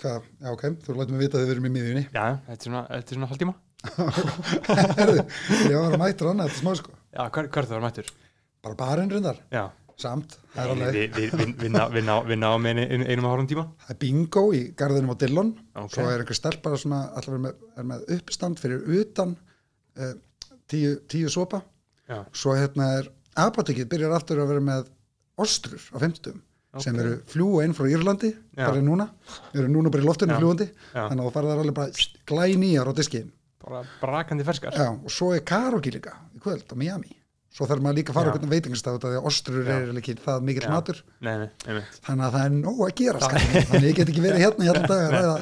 S3: Hvað, já, ok, þú lætum við vita að við erum í miðjunni.
S2: já, þetta er svona, þetta er svona hálftíma
S3: Herðu, ég var að mæta annað, þetta er smá sko.
S2: já, hver, hver það var mættur
S3: Bara barinn reyndar,
S2: já,
S3: samt. Það er, alveg,
S2: við, við, við, við, ná, við, ná, við náum einu, einu, einum og hálfum tíma
S3: það er bingo í garðinum á Dillon.
S2: ok,
S3: Svo er einhver stelp bara svona, allar er með, er með uppistand fyrir utan uh, tíu, tíu sopa.
S2: já,
S3: Svo hérna er apotekið byrjar aftur að vera með ostrur á 50 sem
S2: Ok.
S3: eru fljúa inn frá Írlandi
S2: Já.
S3: bara núna, eru núna bara í loftinu
S2: Já.
S3: fljúandi
S2: Já.
S3: þannig að þú farið þar alveg bara glænýjar á diskiðin
S2: bara brakandi ferskar.
S3: Já, og svo er karaoke líka í kvöld á Miami. Svo þarf maður líka að fara okkur veitingastaf út af því að ostrur
S2: Já.
S3: er ekki það mikill matur.
S2: Nei, nei,
S3: þannig að það er nóg að gera þannig að ég get ekki verið hérna í allan dag að ræða,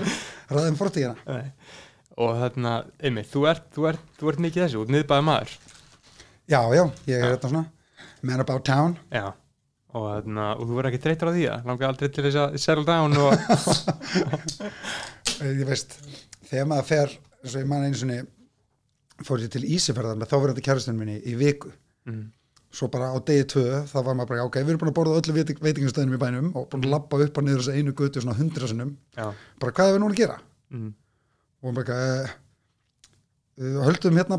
S3: ræða um fortíðina.
S2: Og þarna, einmitt, þú ert, þú ert, þú ert mikið þessu, út miðbæði maður.
S3: Já, já, ég er hérna svona man about town.
S2: Já, og, þarna, og þú verður ekki þreytur á því að langar aldrei til þess að settle down og,
S3: ég veist, þegar maður fer eins og ég man einu sinni fór ég til Ísifærðar með þáverandi kærastinn minni í viku.
S2: Mm,
S3: svo bara á degi tvö þá var maður bara, ok, við erum búin að borða öllu veiting, veitingastöðinum í bænum og búin að labba upp og niður þess einu götu svona hundra sinnum.
S2: Já,
S3: bara hvað er við núna að gera?
S2: mm,
S3: og bara, uh, höldum hérna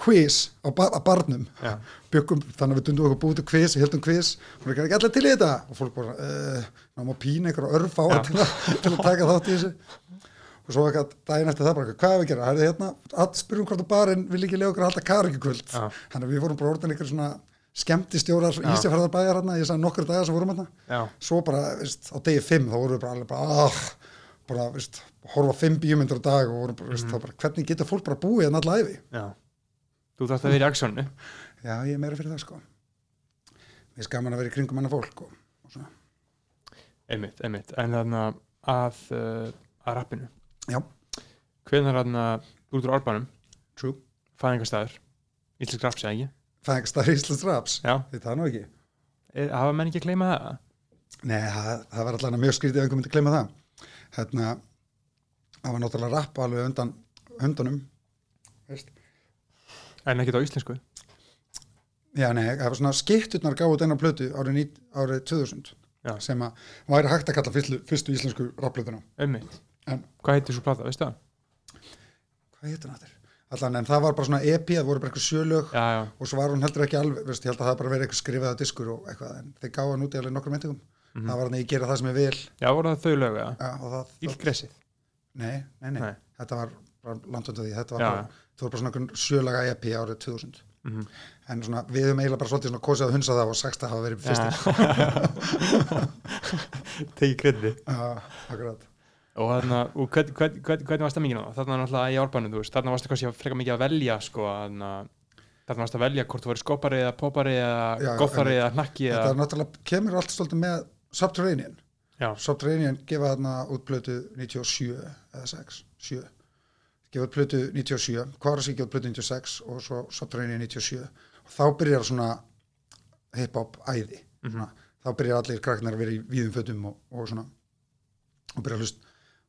S3: quiz á, ba á barnum.
S2: Já,
S3: byggum, þannig að við dundum okkur búið til quiz heldum quiz, og við erum ekki allir til í þetta. Og fólk bara, uh, ná maður pína einhverja örf á
S2: Já.
S3: til, að- til að taka þátt í þessu. Og svo eitthvað daginn eftir það bara, hvað er við að gera, það er hérna að spyrjum hvort að barinn vil ekki lega okkur að halda karikukvöld
S2: Já.
S3: þannig að við vorum bara orðin ykkur svona skemmti stjórar
S2: Já.
S3: ísifærðar bæjar hérna, ég sagði nokkur dagar sem vorum hérna. Svo bara, veist, á degi fimm þá vorum við bara bara, ah, bara, veist horfa fimm bíómyndur á dag og vorum bara, veist, þá bara, hvernig getur fólk bara búið hérna alla æfi
S2: þú þarft að vera í aksjónu
S3: já, ég er meira fyrir það, sko. Ég er skaman að vera í kringum hana fólk og, og svona,
S2: einmitt, einmitt, en þarna að, uh, að rappinu.
S3: Já,
S2: hvenær þarna út úr orbanum
S3: true.
S2: Fæðingastæður íslensk raps eða ekki
S3: er stærri Íslands raps,
S2: já,
S3: þetta er nú ekki.
S2: Er, hafa menn ekki að gleyma það?
S3: Nei, það, það var allavega mjög skrítið ef einhver myndi gleyma það. Hérna, það var náttúrulega rapp alveg undan höndunum.
S2: En ekki á íslensku
S3: Já, nei, það var svona skipturnar gáðu þennan plötu árið, nít- árið 2000
S2: Já.
S3: sem að væri hægt að kalla fyrstu, fyrstu íslensku rapplötuna.
S2: einmitt,
S3: En
S2: hvað heitir svo plata, veistu það?
S3: hvað hétt hann þetta? Allan, en það var bara svona EP, það voru bara eitthvað sjölög
S2: já, já,
S3: og svo var hún heldur ekki alveg, veist, ég held að það bara verið eitthvað skrifaða diskur og eitthvað, en þeir gáðu hann út í alveg nokkur myndingum.
S2: Mhm.
S3: Það var hann ég gera það sem ég vil.
S2: já, voru það þau lög eða
S3: Já, og það, það,
S2: ílgressið,
S3: nei, nei, nei,
S2: Nei.
S3: þetta var bara því, þetta var
S2: Já,
S3: bara, það var bara svona sjölaga EP árið 2000.
S2: Mhm.
S3: en svona, við höfum eiginlega bara svolítið svona kosið að hunsa það og sagst að hafa verið fyrstir.
S2: Tekið kreddi
S3: Já, akkurat.
S2: Og þarna, og hvern, hvern, hvern, hvernig var stemmingin á það? Þarna náttúrulega í árbænum, þú veist, þarna varstu kannski að freka mikið að velja, sko, þarna, þarna varstu að velja hvort þú verið skopari eða popari eða goffari eða hnakki
S3: þetta
S2: eða,
S3: er náttúrulega, kemur allt svolítið með Subterranean.
S2: Já,
S3: Subterranean gefa þarna út plötu 97 eða 6, 7 gefa út plötu 97 Kvarasi gefa út plötu 96 og svo Subterranean 97 og þá byrjar svona hip-hop æði
S2: Mhm.
S3: svona, þá byrjar allir krakknar að vera í víðum fötum og, og svona og byrja að hlust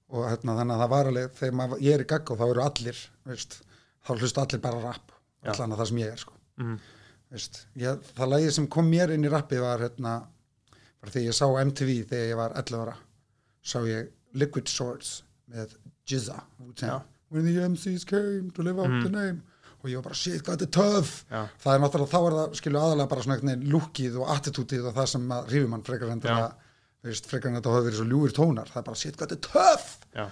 S3: og hérna, þannig að það var alveg þegar maður, ég er í gagg og þá eru allir veist, þá hlust allir bara rap
S2: Já.
S3: allan að það sem ég er sko.
S2: mhm,
S3: veist, ég, það lagið sem kom mér inn í rappi var hérna, bara þegar ég sá MTV þegar ég var 11 ára sá ég Liquid Swords með Jizza Wu-Tang. When the MCs came to live out
S2: Mhm.
S3: the name. Og ég var bara shit, hvað þetta er töff.
S2: Já,
S3: það er náttúrulega, þá er það skilu aðalega bara svona veginn lúkið og attitútið og það sem að rífum hann frekar en
S2: Já.
S3: það veist, frekar en þetta hafa verið svo ljúir tónar. Það er bara shit, hvað þetta er töff.
S2: Já,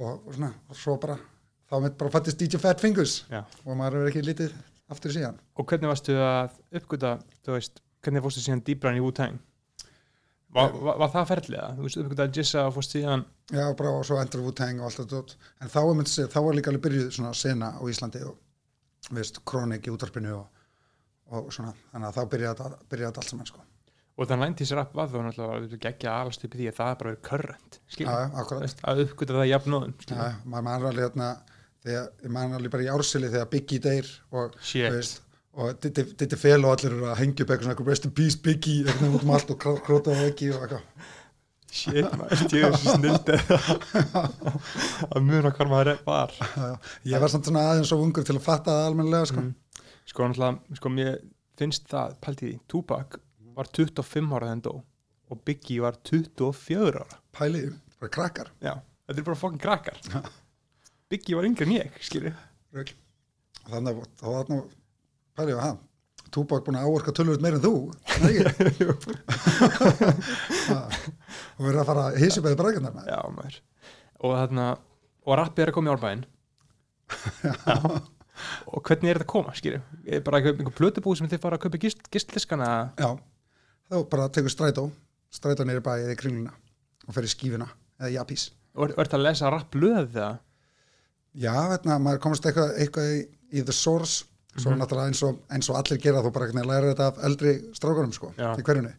S3: og, og svona, og svo bara þá mitt bara fattist DJ Fat Fingers.
S2: Já.
S3: Og maður er ekki litið aftur síðan.
S2: Og hvernig varstu að uppgöta, þú veist, hvernig fórstu síðan dýbran í Wu-Tang? Var, var, var það ferðlega? Þú veist, uppgöta að Jissa og fórstu síðan
S3: Já, bara og svo endur Wu-Tang og allt þetta en þá, er myndi segja, þá var líka alveg byrjuð svona sena á Íslandi og veist, kronik í útarpinu og, og svona, þannig að þá byrjaði þetta, allt saman sko.
S2: og þannig að 90s rap var þá náttúrulega geggja alast upp í því að það er bara
S3: akkurat.
S2: veist, að uppgöta það jafnóðum
S3: Já, maður mann alveg hérna þegar, ég mann alveg bara í ársili þegar Biggie deyr og,
S2: Shit.
S3: veist, og Ditti Fel og allir eru að hengja upp eitthvað rest in peace Biggie, eitthvað út um allt og króta á ekki og eitthvað.
S2: shit, maður, ég er svo snild að muna hvað maður var.
S3: Ég var samt svona aðeins svo ungur til að fatta það almennilega sko.
S2: Mm. sko náttúrulega, sko mér finnst það pælt í því, Tupac var 25 ára hann dó og Biggie var 24 ára
S3: Pælið, bara krakkar.
S2: já, þetta er bara fokkin krakkar Biggie var yngri en ég,
S3: Rugl. Þannig að þá var nú pælið að hann. Túbak búin að áorka tölvöld meir en þú. Er það ekki? Ha, og verið að fara að hísi beði brækjarnar með
S2: já, og þarna, og rappið er að koma í árbæðin já. Og hvernig er þetta að koma, skilur er bara einhver, plötubúð sem þið fara að kaupa gist, gistliskana?
S3: Já, þá bara tekur strætó. Strætó nýri bæði í kringluna og fer í skífuna eða japís
S2: og er, er þetta að lesa rapplöð það
S3: Já, veitna, maður komast eitthvað, eitthvað í, í the source svo
S2: Mhm.
S3: náttúrulega eins og, eins og allir gera þú bara læra þetta af eldri strákurum sko, í hverjunni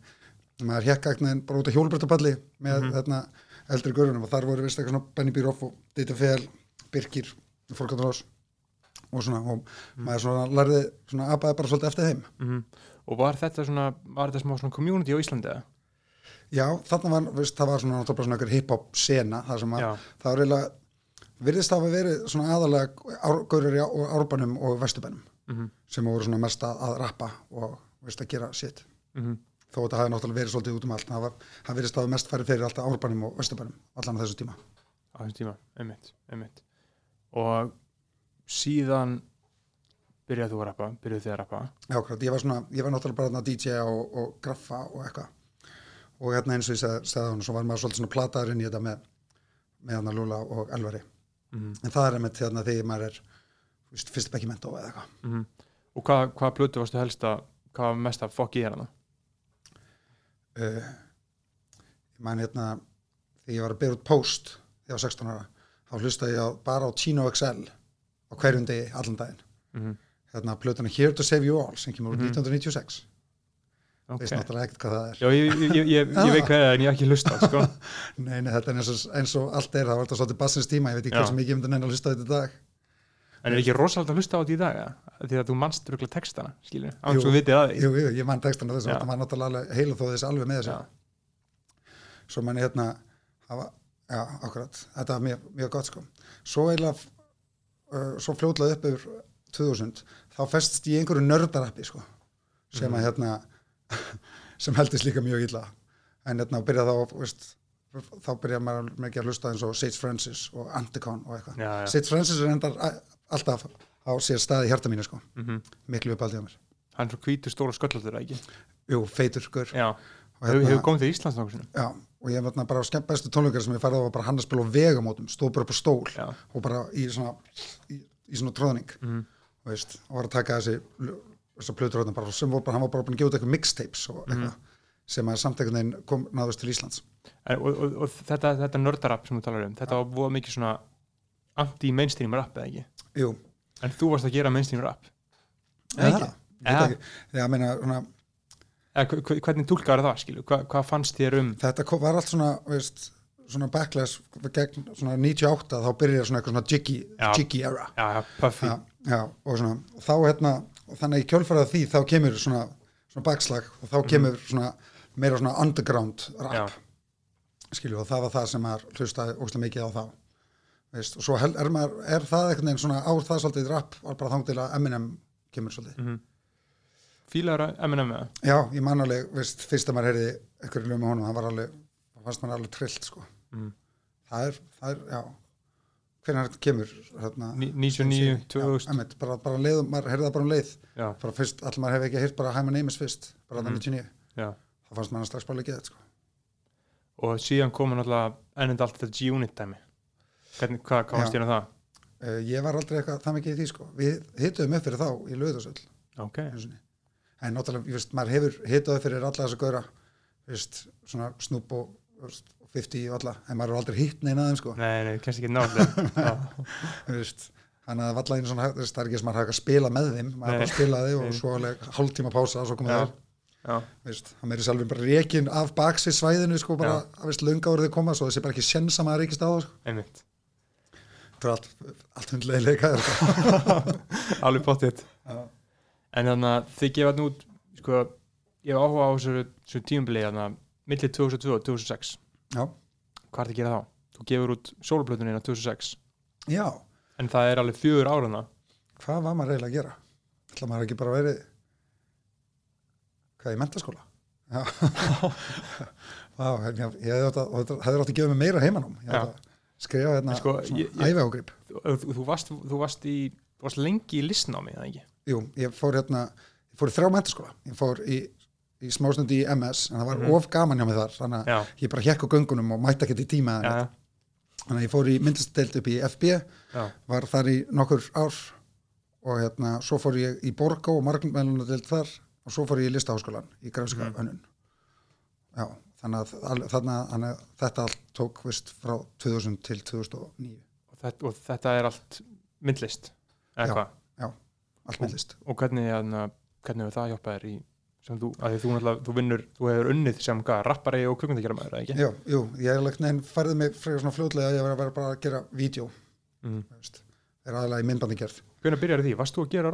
S3: maður hekka eitthvað bara út á hjólbreytapalli með
S2: Mhm.
S3: þarna eldri görunum og þar voru vist eitthvað svona Benny Bíroff og Dita Fel, Birkir Fólkatrós og svona og
S2: Mhm.
S3: maður svona lærði svona apaði bara svolítið eftir þeim
S2: mm og var þetta svona, var þetta smá svona community á Íslandi eða?
S3: já, þarna var, veist, það var svona náttúrulega svona einhver hip-hop sena þar sem að það var eiginlega virðist hafa verið svona aðalega í á- árbænum og vesturbænum
S2: Mm
S3: sem voru svona mest að, rappa og veist að gera sitt
S2: -hmm.
S3: þó að það hefði náttúrulega verið svolítið út um allt það, það virðist hafa mest farið fyrir alltaf árbænum og vesturbænum allan á þessu tíma.
S2: Á þessum tíma, einmitt, einmitt. Og síðan byrjaði þú að rappa, byrjaði þið að rappa?
S3: Já, akkurat, ég var svona, ég var náttúrulega bara DJ og, og graffa og eitthvað. Og hérna eins og ég seg- sagði hann, svo var maður svolítið svona plataður inn í þetta með með Lúla og Elvari.
S2: Mm
S3: en það er einmitt hérna þegar maður er fyrst bekki mentó eða eitthvað
S2: -hmm. og hvað, hvað plötu varstu helst að hvað var mest að fokk í hérna
S3: uh, ég man hérna þegar ég var að byrja út post þegar ég var 16 ára þá hlustaði ég á, bara á Chino XL á hverjum degi, allan daginn
S2: mm -hmm.
S3: hérna plötuna Here to Save You All sem kemur úr
S2: Mhm.
S3: 1996
S2: ok,
S3: veist náttúrulega ekkert hvað það er
S2: já, ég, ég, ég, ég, veit hvað það er en ég hef ekki hlusta sko.
S3: nei, nei, þetta er eins og, eins og allt er það var þetta svolítið bassins tíma, ég veit ekki hversu mikið ég myndi neina að hlusta þetta dag
S2: en er ekki rosalega að hlusta á þetta í dag því að þú manst röglega textana skilur, án svo vitið að því.
S3: jú, jú, ég man textana þess að það var náttúrulega heilu þó þess alveg með þessu. Svo man ég hérna hafa, já, akkurat, þetta var mjög, mjög gott sko. Svo eiginlega uh, svo fljótlega upp yfir 2000 þá festst ég í einhverju nördarappi sko sem
S2: Mhm.
S3: að hérna sem heldist líka mjög illa. En hérna byrja þá veist, þá byrja maður mikið að hlusta eins og Sage Francis og Anticon og eitthvað. Sage Francis er endar alltaf á sér staði hjarta mínu sko.
S2: Mm
S3: miklu uppaldið á mér.
S2: Hann er svo hvítur stóra sköllóttur ekki?
S3: Jú, feitur skur
S2: já,
S3: og,
S2: hefur hefur komið til Íslands sinni?
S3: Já, og ég var bara á bestu tónleikar sem ég færði á var bara hann að spila á vegamótum stóð bara upp á stól
S2: já,
S3: og bara í svona í, í svona tróðning
S2: mm
S3: og veist, og var að taka þessi þessar plötur þarna bara sem voru bara, hann var bara búin að gefa út eitthvað mixtapes og eitthvað sem að samt einhvern veginn kom náðust til Íslands
S2: en, og, og, og þetta, þetta nördarap sem þú talar um þetta var mikið svona anti-mainstream rap eða ekki?
S3: Jú,
S2: en þú varst að gera mainstream rap
S3: eða
S2: ekki?
S3: þegar meina, svona,
S2: eða, hvernig tólkar það skilur, hva, hvað fannst þér um
S3: þetta kom, var allt svona veist, svona backlash gegn svona 98 þá byrjaði svona eitthvað svona jiggy,
S2: Já.
S3: jiggy era.
S2: Já, já, Puffy.
S3: Já, já, og svona og þá hérna, og þannig í kjölfarað því þá kemur svona, svona bakslag og þá kemur svona meira svona underground rap. Skilju og það var það sem maður hlustaði óslega mikið á þá. Veist, og svo hel, er, maður, er það einhvern veginn svona á það svolítið rap var bara þang til að Eminem kemur svolítið?
S2: Mm -hmm. fílaður Eminem með það
S3: já, ég man alveg, veist, fyrst að maður heyrði einhverju lög með honum, það var alveg það fannst maður alveg trillt sko.
S2: Mm.
S3: það er, það er, já. Hvernig kemur hérna,
S2: Ní- 99,
S3: já,
S2: 2000
S3: einmitt, bara, bara leið, maður heyrði það bara um leið.
S2: Já,
S3: bara fyrst, allir maður hefði ekki heyrt bara Hi My Name Is fyrst, bara
S2: Mhm.
S3: þannig 99
S2: já.
S3: Þá fannst maður strax bara ekki þetta sko.
S2: Og síðan komur náttúrulega ennend allt þetta G-Unit dæmi hvernig, hvað, varst þér um það?
S3: uh, ég var aldrei eitthvað það mikið í því sko. við hituðum upp fyrir þá í lögðarsöll
S2: ok,
S3: en náttúrulega, ég veist, maður hefur hituð upp fyrir alla þessa gauðra veist, svona Snoop og, veist, og 50 og alla, en maður er aldrei hitt neina þeim sko.
S2: nei, nei, kannski ekki náttúrulega
S3: veist, þannig að valla einu svona það er ekki sem maður hafa að spila með þeim maður
S2: Nei.
S3: bara spilaði og
S2: Nei.
S3: svo alveg hálftíma pása og svo komið
S2: Já.
S3: Það meiri sjálfur bara rekin af baksi svæðinu sko, bara, að veist, lunga voruð þið koma svo þessi bara ekki sjensa maður reykist á það sko.
S2: einmitt.
S3: Það er allt, allt hundlega sko.
S2: alveg pottitt en þannig að þið gefa nú sko, ég hef áhuga á þessu, tíumbili þannig að millir 2002 og 2006
S3: já,
S2: hvað er það að gera þá? þú gefur út sólblötunina 2006
S3: já,
S2: en það er alveg fjögur áruna
S3: hvað var maður eiginlega að gera? Ætla maður ekki bara verið hvað í mentaskóla en ég, ég hefði átt að, og gefa mig meira heimanum ég skrifa hérna
S2: Sko, ég- ég-
S3: æfi ágrip
S2: þú, þú, varst, þú varst í varst lengi í listnámi, það ekki?
S3: jú, ég fór hérna ég fór í þrjá mentaskóla ég fór í, í smástundi í MS en það var
S2: Mhm.
S3: of gaman hjá mig þar þannig að ég bara hjekk á göngunum og mætti ekkert í tíma ja. þannig að ég fór í myndlistdeild upp í FB
S2: já,
S3: var þar í nokkur ár og hérna, svo fór ég í Borgó og margmælunadeild þar og svo fór ég í listaháskólan í grafska
S2: Mhm.
S3: hönnun já, þannig að, þannig að þetta allt tók vist frá 2000 til 2009
S2: og þetta, og þetta er allt myndlist,
S3: Já.
S2: hvað?
S3: allt með list
S2: Og hvernig, hérna, hvernig hefur það hjálpað þér í sem þú, þú þú vinnur þú hefur unnið sem rappari og kvikmyndagjara maður, ekki?
S3: já, jú, ég er færði mig frekar svona fljótlega að ég vera bara að gera vídeo,
S2: Mm.
S3: veist er aðalega í myndbandi gerð
S2: Hvernig byrjar því? Varst þú að gera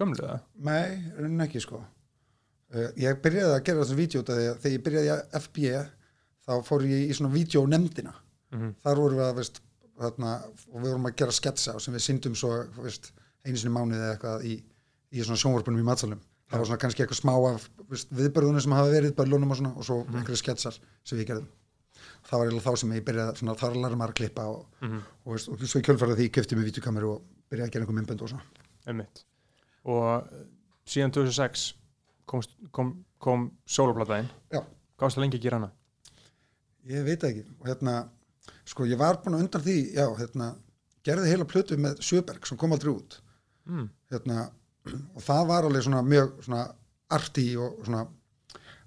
S2: gömlu það?
S3: Nei, raunin ekki sko uh, Ég byrjaði að gera þessu vídeo þegar þegar ég byrjaði í FB þá fór ég í svona vídeónefndina
S2: Mm
S3: þar vorum við að veist, þarna, og við vorum að gera sketsa sem við syndum svo veist, einu sinni mánuði eða eitthvað í, í svona sjónvarpunum í matsalum það var svona kannski eitthvað smá af viðbörðunum sem hafa verið börlunum og svona og svo
S2: Mhm.
S3: einhverju sketsar sem við gerðum það var eiginlega þá sem ég byrjaði að að klippa og,
S2: -hmm.
S3: og, veist, og svo í kjölfarið því ég köfti með vídeokameru og byrjaði að gera einhver myndbönd og svona
S2: Einmitt. Og uh, síðan 2006 kom, kom, kom sóloplataðin.
S3: Já.
S2: Hvað það lengi að gera hana?
S3: Ég veit ekki og hérna sko ég var búin að undan því já, hérna, gerði heila plötu með Sjöberg sem kom aldrei út
S2: mm.
S3: hérna, og það var alveg svona mjög svona arti og svona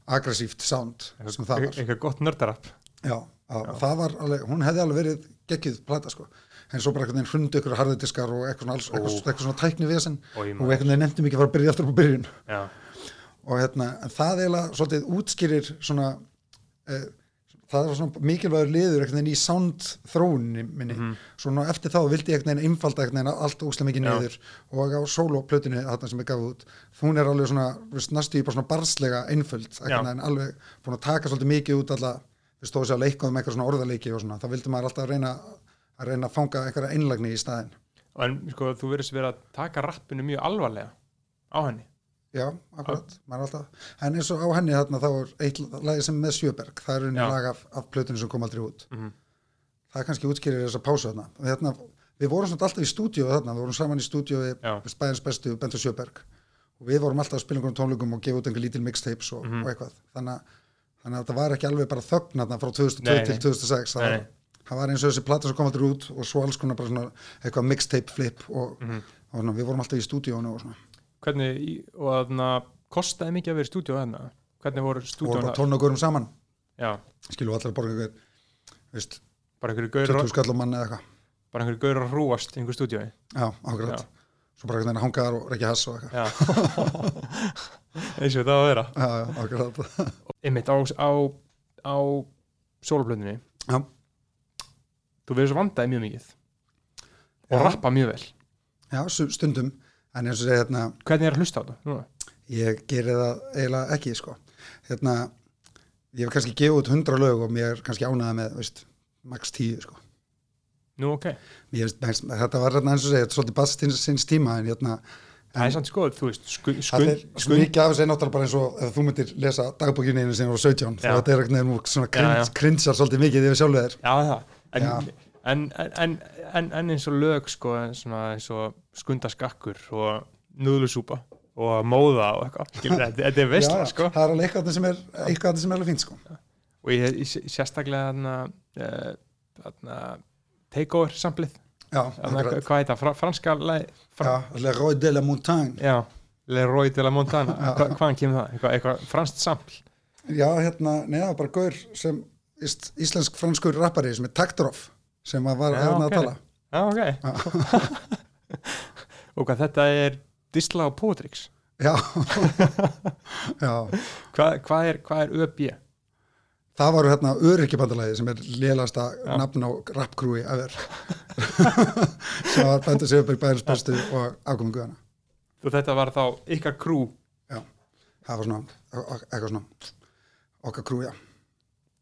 S3: aggressíft sound sem það var
S2: eitthvað gott nördarapp
S3: já, já, það var alveg, hún hefði alveg verið geggjuð plata sko en svo bara einhvern veginn hrundi ykkur harðidiskar og eitthvað svona, alls, eitthvað, eitthvað svona tækni við
S2: Oj,
S3: og einhvern veginn nefndi mikið að fara að byrja aftur á byrjun.
S2: Já,
S3: og hérna, það eiginlega svolítið útskýrir svona eh, það er svona mikilvægur liður einhvern veginn í sound þróunni minni. Svo ná eftir þá vildi ég einhvern veginn einfalda einhvern veginn allt óslega mikið niður. Og á soloplötunni þarna sem ég gaf út hún er alveg svona, næstu í bara svona barslega einföld, einhvern veginn alveg búin að taka svolítið mikið út alla við stóðu sér að leika um eitthvað svona orðaleiki og svona þá vildi maður alltaf reyna að reyna að fanga einhverja einlagni í staðinn
S2: en sko þú verðist verið að taka rappinu mjög alvarlega á henni
S3: Já, akkurat, maður alltaf en eins og á henni þarna þá er eitt lagi sem með Sjöberg, það er unni lag af, af plötunni sem kom aldrei út
S2: Mhm.
S3: það er kannski útskýrir þessa pásu þarna hérna, við vorum svona alltaf í stúdíu þarna, við vorum saman í stúdíu
S2: Já.
S3: Spæðins bestu, Bento Sjöberg og við vorum alltaf að spila einhverjum tónleikum og gefa út einhver lítil mixtapes og,
S2: Mhm.
S3: og eitthvað þannig þannig að þetta var ekki alveg bara þögn frá 2002
S2: Nei,
S3: til
S2: nei.
S3: 2006 það,
S2: Nei,
S3: var-
S2: nei.
S3: Það var eins og þessi plata sem kom aldrei út og svo alls konar bara svona eitthvað mixtape flip og,
S2: Mhm.
S3: og svona, við vorum alltaf í stúdíónu og svona.
S2: Hvernig, og þarna kostaði mikið að vera í stúdíu þarna? Hvernig voru
S3: og vorum
S2: stúdíu
S3: bara tónleikurum saman.
S2: Já,
S3: skilu allir að borga einhver veist,
S2: bara einhverju gaur
S3: 20 skall á mann eða eitthvað.
S2: Bara einhverju gaur að hrúast í einhverju stúdíu
S3: já, ákveðat,
S2: Já.
S3: svo bara einhvern veginn að hanga þar og reykja hass og eitthvað.
S2: Já. Eins og það þú verður svo vandaði mjög mikið. Og
S3: Já.
S2: rappa mjög vel.
S3: Já, stundum, en eins og segja hérna,
S2: hvernig er að hlusta á þetta? Núna?
S3: ég geri það eiginlega ekki, sko. Hérna, ég hef kannski gefið út 100 lög og mér er kannski ánæða með, veist max 10, sko.
S2: Nú ok,
S3: mér, þetta var hérna eins og segja, þetta er svolítið bast sinns, tíma, en hérna
S2: það er samt sko, þú veist skun,
S3: Það er
S2: skun,
S3: mikið af þessu er náttúrulega bara eins og ef þú myndir lesa dagbókinu einu sem voru 17 þá þetta er svona
S2: já.
S3: krinsar svolítið mikið yfir sjálfið þér.
S2: Já það en, en, en, en, en eins og lög sko, eins og skundaskakkur og núðlusúpa og móða og eitthvað. Þetta, er veistla
S3: Já,
S2: sko.
S3: Það er alveg eitthvað sem er, eitthvað sem er alveg fínt sko.
S2: og ég, ég sérstaklega þarna uh, þarna takeover samplið. Hvað heit það, Fra, franska
S3: Le Roy de la Montagne.
S2: Já, Le Roy de la. Hva, hvaðan kemur það, eitthvað, eitthvað franskt sampl
S3: já, hérna, neða, bara gaur sem íst, íslensk franskur rappari sem er Taktorov sem var
S2: Já, ok.
S3: að tala.
S2: Já, ok. Og hvað þetta er Disla og Potrix.
S3: Já. Já,
S2: hvað, hvað, er, hvað er ÖB?
S3: það var hérna öryggibandalagi sem er lélasta
S2: Já.
S3: nafn á rappkrúi ever. Sem var Bendur Sigurberg bæðins bestu og afkomingu hana
S2: og þetta var þá ykkar krú
S3: það var svona, eitthvað svona okkar krú, já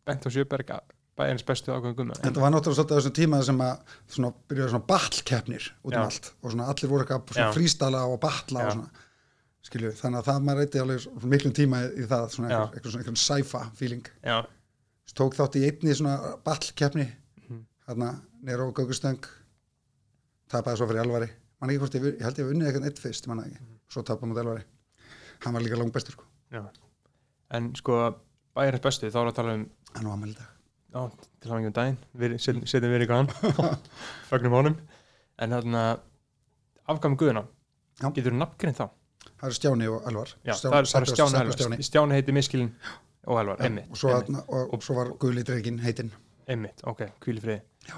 S2: Bent og Sjöberg bæjarins bestu
S3: En þetta var náttúrulega svolítið þessum tíma sem að svona byrjaði svona battlkeppnir út um
S2: Já.
S3: allt og svona allir voru eitthvað frístala og battla
S2: Já.
S3: og svona. Skilju, þannig að það maður reyndi alveg miklum tíma í það, svona eitthvað, eitthvað svona eitthvað sæfa feeling,
S2: já,
S3: tók þátt í einni svona battlkeppni
S2: Mhm.
S3: þarna nýra á Gaugustöng tapaði svo fyrir Elvari. Man ekki hvort ég, ég held ég hef unnið eitthvað eitt fyrst, manna ekki.
S2: Mhm.
S3: svo tapaði mútið Elvari. Hann var líka langt bestur sko,
S2: en sko bæjarins bestu þá er að tala um
S3: hann var ammæli í dag.
S2: Já, til hann ekki um daginn. Við setjum við ykkur hann fögnum honum. En þarna afgæmi guðuna
S3: Já.
S2: getur þú nafngrind þá?
S3: Það eru Stjáni og Elvar.
S2: Já,
S3: Stjáni-
S2: það er, er
S3: Stjáni-
S2: Stjáni- Elvar.
S3: Stjáni.
S2: Stjáni heiti Miskilin og Elvar,
S3: Já,
S2: einmitt
S3: og, og, og svo var Guðli Dregin heitinn.
S2: Einmitt, ok,
S3: Já.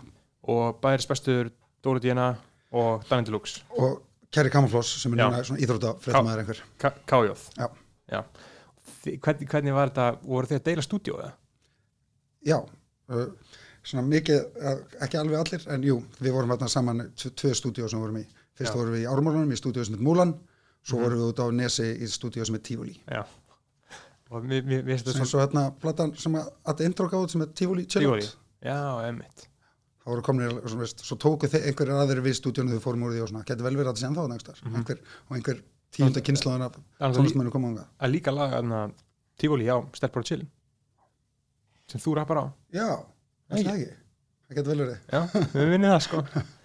S2: og bæjarins bestur Dóri Díana og Danny Deluxe.
S3: Og Kerry Kammerfloss sem er núna svona íþrótta fréttamaður einhver.
S2: Kájóð Hvernig, hvernig var þetta, voru þið að deila stúdíu eða?
S3: Já, uh, svona mikið uh, ekki alveg allir, en jú við vorum hérna saman tv- tvö stúdíó sem vorum í fyrst
S2: Já.
S3: vorum við í Ármálunum í stúdíó sem heit Múlan svo
S2: Mhm.
S3: vorum við út á Nesi í stúdíó sem heit Tivoli
S2: Já og mér, finnst þetta
S3: svo hérna platan sem að að intro gáð sem heit Tivoli
S2: Tivoli.
S3: Chillout
S2: Já, emmitt
S3: það voru komnir, svona, veist, svo tóku einhverjir aðrir við stúdíónu þau fórum úr því og svona, getur vel verið að það sé ennþá nægstar
S2: Mhm.
S3: einhver, og einhver tíunda kynnslóðan af
S2: að Tivoli á sem þú rappar á.
S3: Já, það er það ekki? Það getur vel verið,
S2: Já, við vinnum það sko.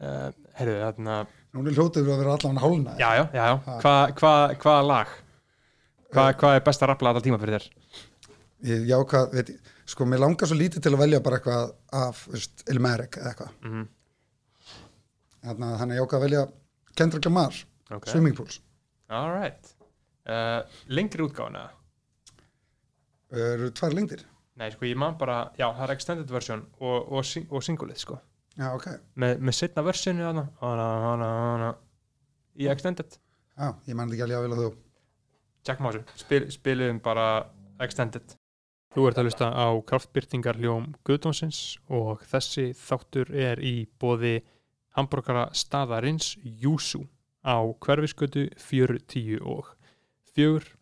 S2: Uh, Herru, þarna
S3: núna hljótið við að vera allan hálna
S2: Já, já, já. Hvað hva, hva lag? Hvað hva er besta rappla alltaf tíma fyrir þér?
S3: ég, já, hvað, veit ég, sko, mér langar svo lítið til að velja bara eitthvað af, veist, Ilmerek eða eitthvað.
S2: Mm
S3: Þannig að er jákað að velja Kendrick Lamar,
S2: ok,
S3: Swimming Pools.
S2: Alright uh, lengri útgáfuna?
S3: Eru tvær lengdir
S2: nei, sko, ég man bara, já, það er extended version og, og, og singulið, sko.
S3: Já, ok,
S2: með, með setna versinu hana, hana, hana, hana, í extended.
S3: Já, ég man ekki alveg að vilja þú.
S2: Jack Másu, Spil, spilum bara extended. Þú ert að hlusta á kraftbyrtingar hljóm Guðdónsins og þessi þáttur er í bóði hambúrgara staðarins Júsú á hverfiskötu 40 og 4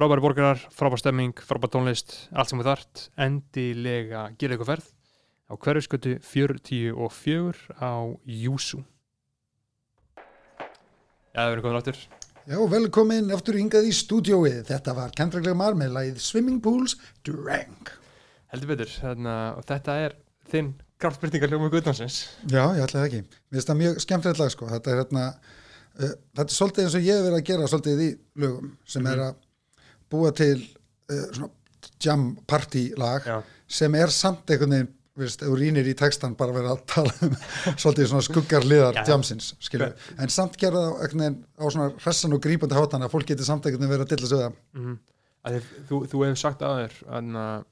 S2: frábæri borgarar, frábær stemming, frábær tónlist allt sem þú þart, endilega gera eitthvað ferð á hverfiskötu 40 og 4 á Júsú. Já, það verður komið áttur
S3: Já, velkomin aftur hingað í stúdióið Þetta var með lagið Swimming Pools Drank
S2: heldur betur, þarna, og þetta er þinn kraftbyrtingar hljóm Guðdónsins
S3: Já, ég ætlaði ekki. Mér finnst það mjög skemmtilegt lag sko. Þetta er hérna, uh, þetta er svolítið eins og ég hef verið að gera svolítið í lögum sem er að búa til uh, jam party lag
S2: Já,
S3: sem er samt einhvern veginn, ef þú rínir í textan bara verið að tala um svolítið svona skuggar liðar
S2: Já, já.
S3: jamsins. En samt gera það einhvern veginn á svona hressan og grípandi hátan að fólk geti samt einhvern veginn verið að dilla sig það.
S2: mm þú, þú hefur sagt aður að,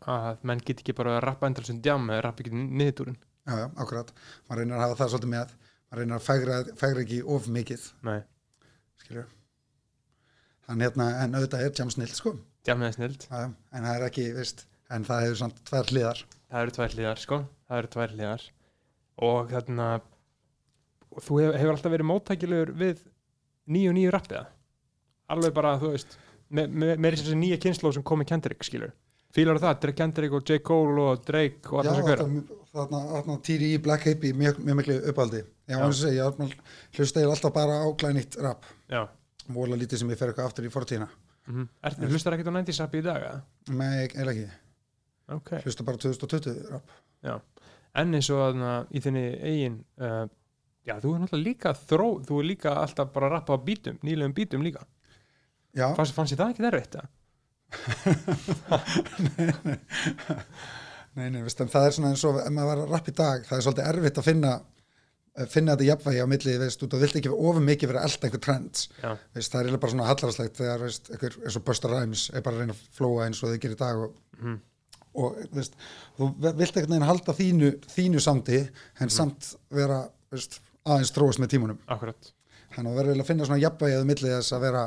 S2: að menn get ekki bara að rappa endur sem djam eða rappa ekki niðurtúrin
S3: Já, já, akkurat. Man reynir að hafa það svolítið með, man reynir að fegra, fegra ekki of mikið,
S2: Nei,
S3: skilju. Þannig hérna, en auðvitað er jam snill, sko.
S2: djam er snild
S3: en það er ekki, veist, en það hefur samt tvær hliðar.
S2: Það eru tvær hliðar, sko Það eru tvær hliðar og þarna og þú hefur, hefur alltaf verið móttækilegur við nýju nýju rappiða alveg bara, þú veist með, með, með þessi nýja kynnslóð sem kom með Kendrick, skilur Fílar það, Drake Kendrick og J. Cole og Drake og
S3: Já,
S2: alltaf sem hverja
S3: týri í Black Hippie mjög, mjög miklu uppaldi. Já,
S2: Já.
S3: segja, ég hlusta ég alltaf bara á glænýtt rap.
S2: Já,
S3: Vola lítið sem ég fer eitthvað aftur í fortíðina.
S2: mm -hmm. hlustar ekkert á 90s rappi í dag, eða?
S3: Nei, eiginlega ekki.
S2: Ok
S3: Hlusta bara 2020 rap.
S2: en eins og þarna í þinni eigin uh, já, þú er náttúrulega líka þró, þú er líka alltaf bara að rappa á bítum, nýlegum bítum líka
S3: Já,
S2: fannst, fannst ég það ekki erfitt það?
S3: nei, nei, veist, en það er svona eins og ef maður var að rap í dag, það er svolítið erfitt að finna finna þetta jafnvægi á milli, veist, þú vilt ekki ofur mikið vera að elda einhver trends.
S2: Já,
S3: veist, það er eiginlega bara svona hallarslegt þegar veist, einhver, eins og Busta Rhymes er bara að reyna að flóa eins og þau gerir í dag og,
S2: Mhm.
S3: og veist, þú vilt einhvern veginn halda þínu, þínu samdi en samt vera veist, aðeins þróast með tímunum
S2: akkurat.
S3: Þannig að verður eiginlega að finna svona jafnvægið milli þess að vera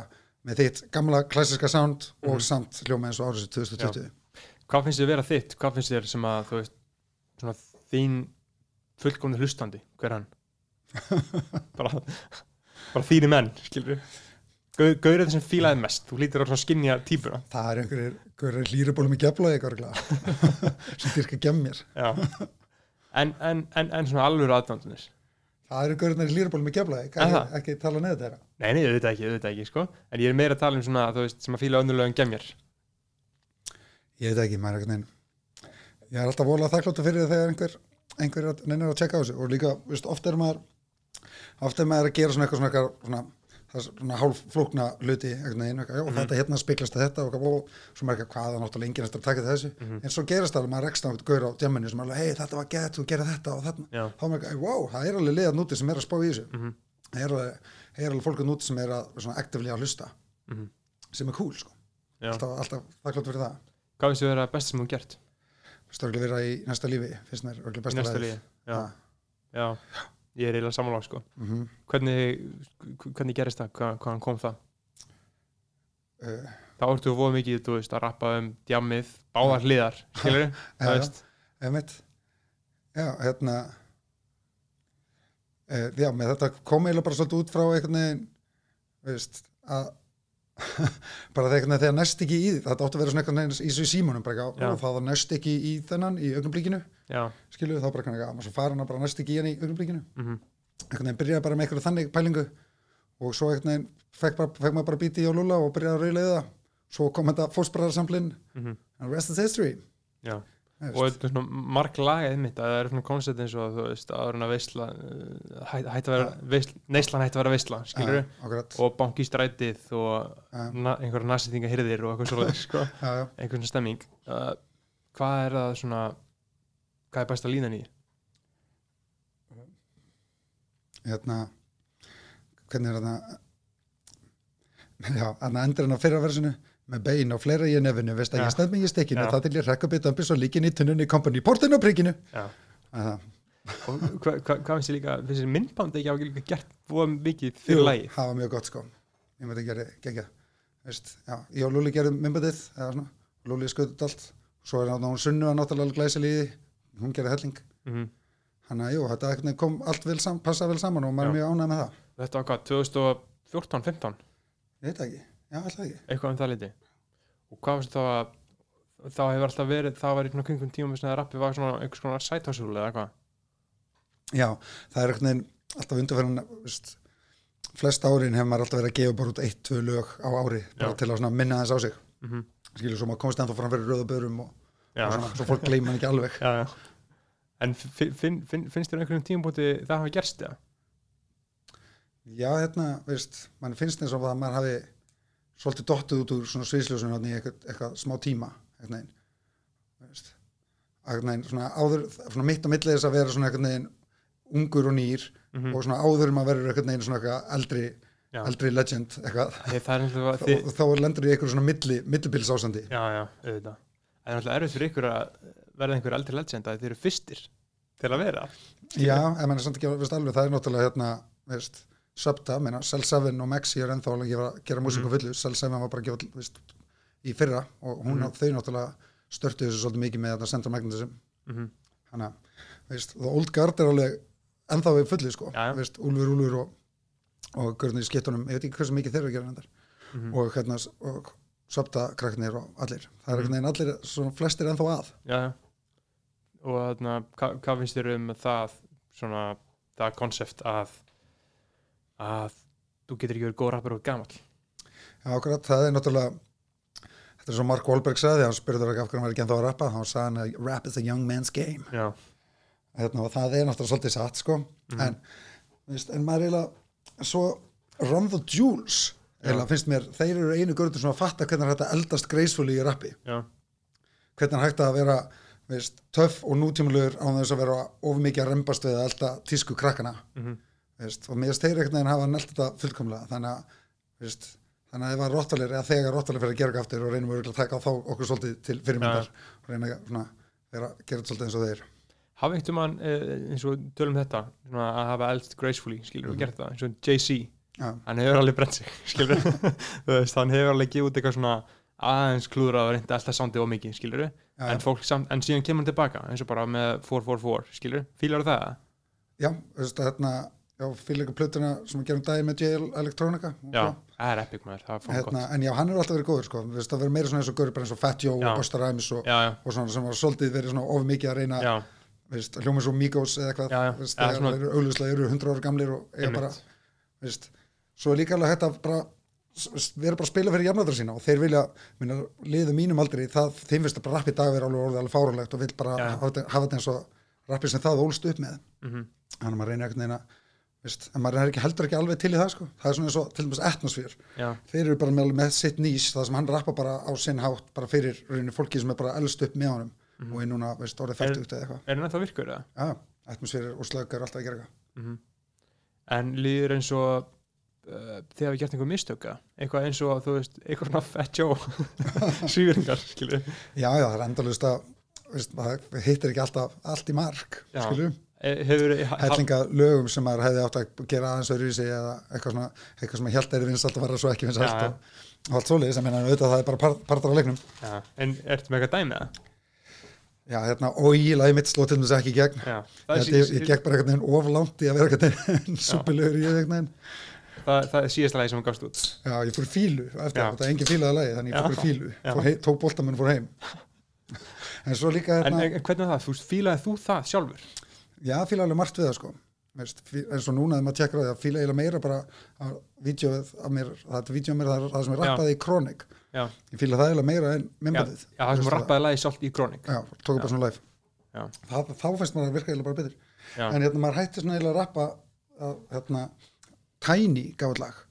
S3: með þitt gamla klassiska sound og
S2: Mhm.
S3: samt hljóma eins og árið 2020
S2: Hvað finnst þér vera þitt? Hvað finnst þér sem að, þú veist, svona þín fullkomni hlustandi, hver er hann? bara, bara þínu menn, skilur Gaurið sem fílaði mest, þú lítir á svona skinja típuna
S3: það er einhverjir, einhverjir hlýrubólum í geflaði sem dyrka gemmir
S2: En, en, en, en svona alvöru aðdándunis
S3: það eru einhverjir hlýrubólum í geflaði
S2: Er
S3: ekki, ekki tala neður þeirra.
S2: Nei, nei, auðvitað ekki, auðvitað ekki, sko. En ég er meira að tala um svona, veist, sem að fíla önnulögum gemjar
S3: Ég veit ekki, maður er einhvern veginn ég er alltaf volað þakkláttu fyrir þegar einhver einhver er- neynir að tjekka á þessu. Og líka, veist, oft er maður oft er maður að gera svona eitthvað svona, eitthvað, svona er svona hálf flókna hluti einhvern veginn, eitthvað, já, og þetta hérna spiklast að þetta og, og svo maður ekki hvaða náttúrulega enginn eftir að taka þessu, en svo gerast það að maður rekst á einhvern gaur á djamminu sem er alveg, hei, þetta var gett, þú gerir þetta og þarna,
S2: Já.
S3: þá maður ekki, wow, það er alveg liðan úti sem er að spá í þessu.
S2: Mhm.
S3: það er alveg, er alveg fólk úti sem er að svona aktivlega að hlusta.
S2: Mhm.
S3: sem er cool, sko, alltaf, alltaf það
S2: þér vera
S3: í næsta lífi, finnst mér örgulega
S2: Í
S3: besta
S2: næsta lífi Já, já Ég er eiginlega sammála, sko
S3: mhm.
S2: Hvernig, hvernig gerist það? Hvað, hvaðan kom það?
S3: Uh,
S2: þá ertu voða mikið, þú veist, að rappa um djammið, báðar hliðar, skilur
S3: Já,
S2: það veist,
S3: Einmitt. Já, hérna uh, Já, með þetta kom eiginlega bara svolítið út frá einhvern veginn veist, að bara þegar, þegar næst ekki í þetta átti að vera svona veginn í í símunum ekki, og það næst ekki í þennan í augnumblíkinu, skilu þá bara kannar að svo fara hana bara næst ekki í hann í augnumblíkinu
S2: mhm,
S3: einhvern veginn byrjaði bara með einhverju þannig pælingu og svo einhvern veginn fekk, fekk maður bara bíti í á Lula og byrjaði að rauðlega það svo kom þetta fósbræðarsamplinn
S2: mhm,
S3: and rest is history.
S2: Já og
S3: veist.
S2: þetta er svona marg lagið mitt að það er svona koncept eins og þú veist, að vera veisla hætti að vera, veisla, neyslan hætti að vera veisla skilur
S3: akkurat.
S2: og banki í strætið og
S3: Já.
S2: na, einhverja næsendinga hirðir og eitthvað svoleiðis, sko,
S3: já.
S2: einhvern svona stemming uh, hvað er það svona hvað er besta línan í?
S3: hérna hvernig er þarna já, endur hann á fyrra versinu með bein og fleira í nefinu, veist að
S2: Já.
S3: ég stend mig í stekinu, það til ég rekka ömpis og líkin í tunnunni, kompani, portinu og prikkinu
S2: Já. og hvað hva, hva finnst þið líka finnst þið myndband ekki hafa líka gert búið mikið fyrir lægi
S3: það var mjög gott sko. Ég veit ekki að gengja veist, já, ég og Lúli gerðum myndbandið eða svona, Lúli skauðið allt. Svo er náttúrulega hún sunnu að náttúrulega glæsilega í því, hún gerði helling.
S2: Mm
S3: Þannig að jú, þetta kom allt vel saman, passa vel saman og maður er mjög ánægð með það.
S2: þetta var hvað, 2014, 15
S3: Ég veit ekki, já, alltaf ekki.
S2: eitthvað um það liti og hvað finnst þá að þá hefur alltaf verið, það var í kringum tíma sem að rappi var svona einhvers konar sætáshúl eða eitthvað
S3: Já, það er alltaf undarferðin, veist, flest árin hefur maður alltaf verið að gefa bara út eitt, tvö lög á ári, bara
S2: Já.
S3: til að minna þess á sig.
S2: mm -hmm.
S3: Skilur, svo maður komst ennþá fram fyrir rauða börum og, og svona, svo fólk gleyma ekki alveg.
S2: já, en fin, fin, fin, finnst þér einhverjum tímabúti það hafa gerst eða?
S3: Já, hérna, veist, mann finnst eins og að maður hafi svolítið dottið út úr svona sviðsljósunum í eitthvað, eitthvað smá tíma, eitthvað veist, eitthvað neginn, svona áður, svona mitt á milli þess að vera svona eitthvað neginn ungur og nýr
S2: Mm
S3: og svona áður að vera eitthvað neginn svona eitthvað eldri,
S2: já,
S3: eldri legend eitthvað, og
S2: þið,
S3: þá lendur í eitthvað svona milli, millibils ástandi.
S2: já, já, auðvitað. Það er náttúrulega erfitt fyrir ykkur að verða einhver eldri legend að þið eru fyrstir til að vera.
S3: Já, en mann er samt ekki veist, alveg, það er náttúrulega hérna, veist, Subta, meina, 7 og Maxi er ennþá alveg að gera, gera músík
S2: Mhm.
S3: á fullu, 7 var bara að gefa, veist, í fyrra og hún,
S2: Mhm.
S3: þau náttúrulega störtu þessu svolítið mikið með þetta Central Magnetism,
S2: mm -hmm.
S3: þannig að, veist, The Old Guard er alveg ennþá við fullu, sko,
S2: Já, já.
S3: veist, Úlfur, Úlfur og, og Görnir í skittunum, ég veit ekki hversu mikið þeir eru að gera hendar,
S2: Mhm.
S3: og hérna, og Subta krakknir og allir, það er veginn allir, svona flestir ennþá að.
S2: já, já. og hva, hvað finnst þér um það svona, það konsept að að þú getur ekki verið góð rappar og gamall.
S3: Já, akkurat, það er náttúrulega þetta er svo Mark Wahlberg sagði, hann spurður ekki af hverju hann var ekki ennþá að rappa, þá sagði hann að rap is a young man's game. Hérna, og það er náttúrulega svolítið satt sko. en, veist, en maður eiginlega svo Run the Jewels eiginlega finnst mér, þeir eru einu görður sem að fatta hvernig er að eldast gracefully í rappi.
S2: Já,
S3: hvernig er hægt að vera veist, töff og nútímulegur á þess að vera of mikið að rembast við að elda tísku krakkana.
S2: Mm
S3: veist, og mér þeir einhvern veginn hafa nelt þetta fullkomlega. Þannig að, veist, þannig að ef að rottalir eða þegar rottalir fyrir að gera eitthvað aftur og reynum að taka þá okkur svolítið til fyrirmyndar og reyna svona, vera, gera svolítið eins og þeir.
S2: Hafa einhvern mann eh, eins og tölum þetta svona, að hafa eldst gracefully, skilur og gert það eins og Jay-Z,
S3: Já,
S2: hann hefur alveg brent sig skilur, þú hann hefur alveg gefið út eitthvað svona aðeins klúður að reynda alltaf sándið og mikið, skilur en, samt, en síðan kemur hann tilbaka eins og bara með 444, skilur fílar það?
S3: já, veist, hérna, já, líka plötuna sem við gerum daginn með JL Electronica.
S2: Já, það er epic maður, það er fór
S3: hérna, en já, hann er alltaf verið góður sko, veist, það verið meira svona eins og góður bara eins og Fat Joe
S2: Já.
S3: og Busta Rhymes og, og svona sem var svolítið verið svona of mikið að reyna
S2: já,
S3: veist, hljómið svo Migos eða eitthvað. Veist,
S2: Já, svona-
S3: þeir eru augljóslega eru 100 ára gamlir og eiga bara veist, svo er líka alveg hægt að bara s- vera bara að spila fyrir jafnöldra sína og þeir vilja, minna, liðu mínum aldrei það, þeim finnst að bara rappi dag vera alveg orðið alveg fárulegt og vil bara hafa, hafa þetta eins og rappi sem það ólst upp með.
S2: Mhm.
S3: þannig að maður reynir einhvern veginn að veist, en maður er ekki heldur ekki alveg til í það sko. það er svona eins og til dæmis atmosfér
S2: Já,
S3: þeir eru bara með, með sitt nýs það sem hann rappa bara á sinn hátt bara fyrir rauninni fólki sem er bara elst upp með honum og er núna, veist, orðið.
S2: Er-
S3: fært eða eitthvað
S2: er hann ennþá virkur eða?
S3: já, atmosfér og slögg er alltaf að gera eitthvað
S2: Mhm. En líður eins og uh, þið hafi gert einhver mistöka eitthvað eins og, þú veist, eitthvað svona fat Joe svíringar, skilur
S3: já, já, það er endalust að veist, hittir ekki alltaf allt í mark
S2: Já. Eh,
S3: hellinga lögum sem maður hefði átt að gera aðeins öðruvísi eða eitthvað svona, eitthvað sem að hjálta er vinsalt og var svo ekki vinsalt
S2: já.
S3: og, allt svoleiðis, meina auðvitað það er bara par, partur af leiknum
S2: já, En ertu með eitthvað dæmið það?
S3: já, hérna, og ég lagi mitt sló til þess ekki í gegn
S2: Já,
S3: ég,
S2: er,
S3: ég, ég gekk bara einhvern veginn oflánt í að vera einhvern veginn súpilegur í einhvern veginn
S2: það, það er síðasta lagi sem hann gafst út
S3: já, ég fór í fílu eftir þetta, engin fílaði lagi þannig ég fór
S2: Já.
S3: í fílu, fór hei, tók boltamenn og fór heim en svo líka
S2: En,
S3: hérna,
S2: en hvernig er það? Fílaði þú það sjálfur?
S3: Já, fíla alveg margt við það sko. Veist, eins og núna þegar maður því að fíla eiginlega meira bara að vídeoið af mér, það er vídeo af mér það, er það sem er rappaði í Kronik
S2: Já,
S3: ég fíla það eiginlega meira en
S2: já,
S3: minnbæðið
S2: já það sem rappaði lagi sjálft í Kronik
S3: já, tók bara svona live. Það, þá finnst maður að virka eiginlega bara betur.
S2: Já,
S3: en hérna maður hætti svona eiginlega að rappa að, hérna, Tiny gaf eit lag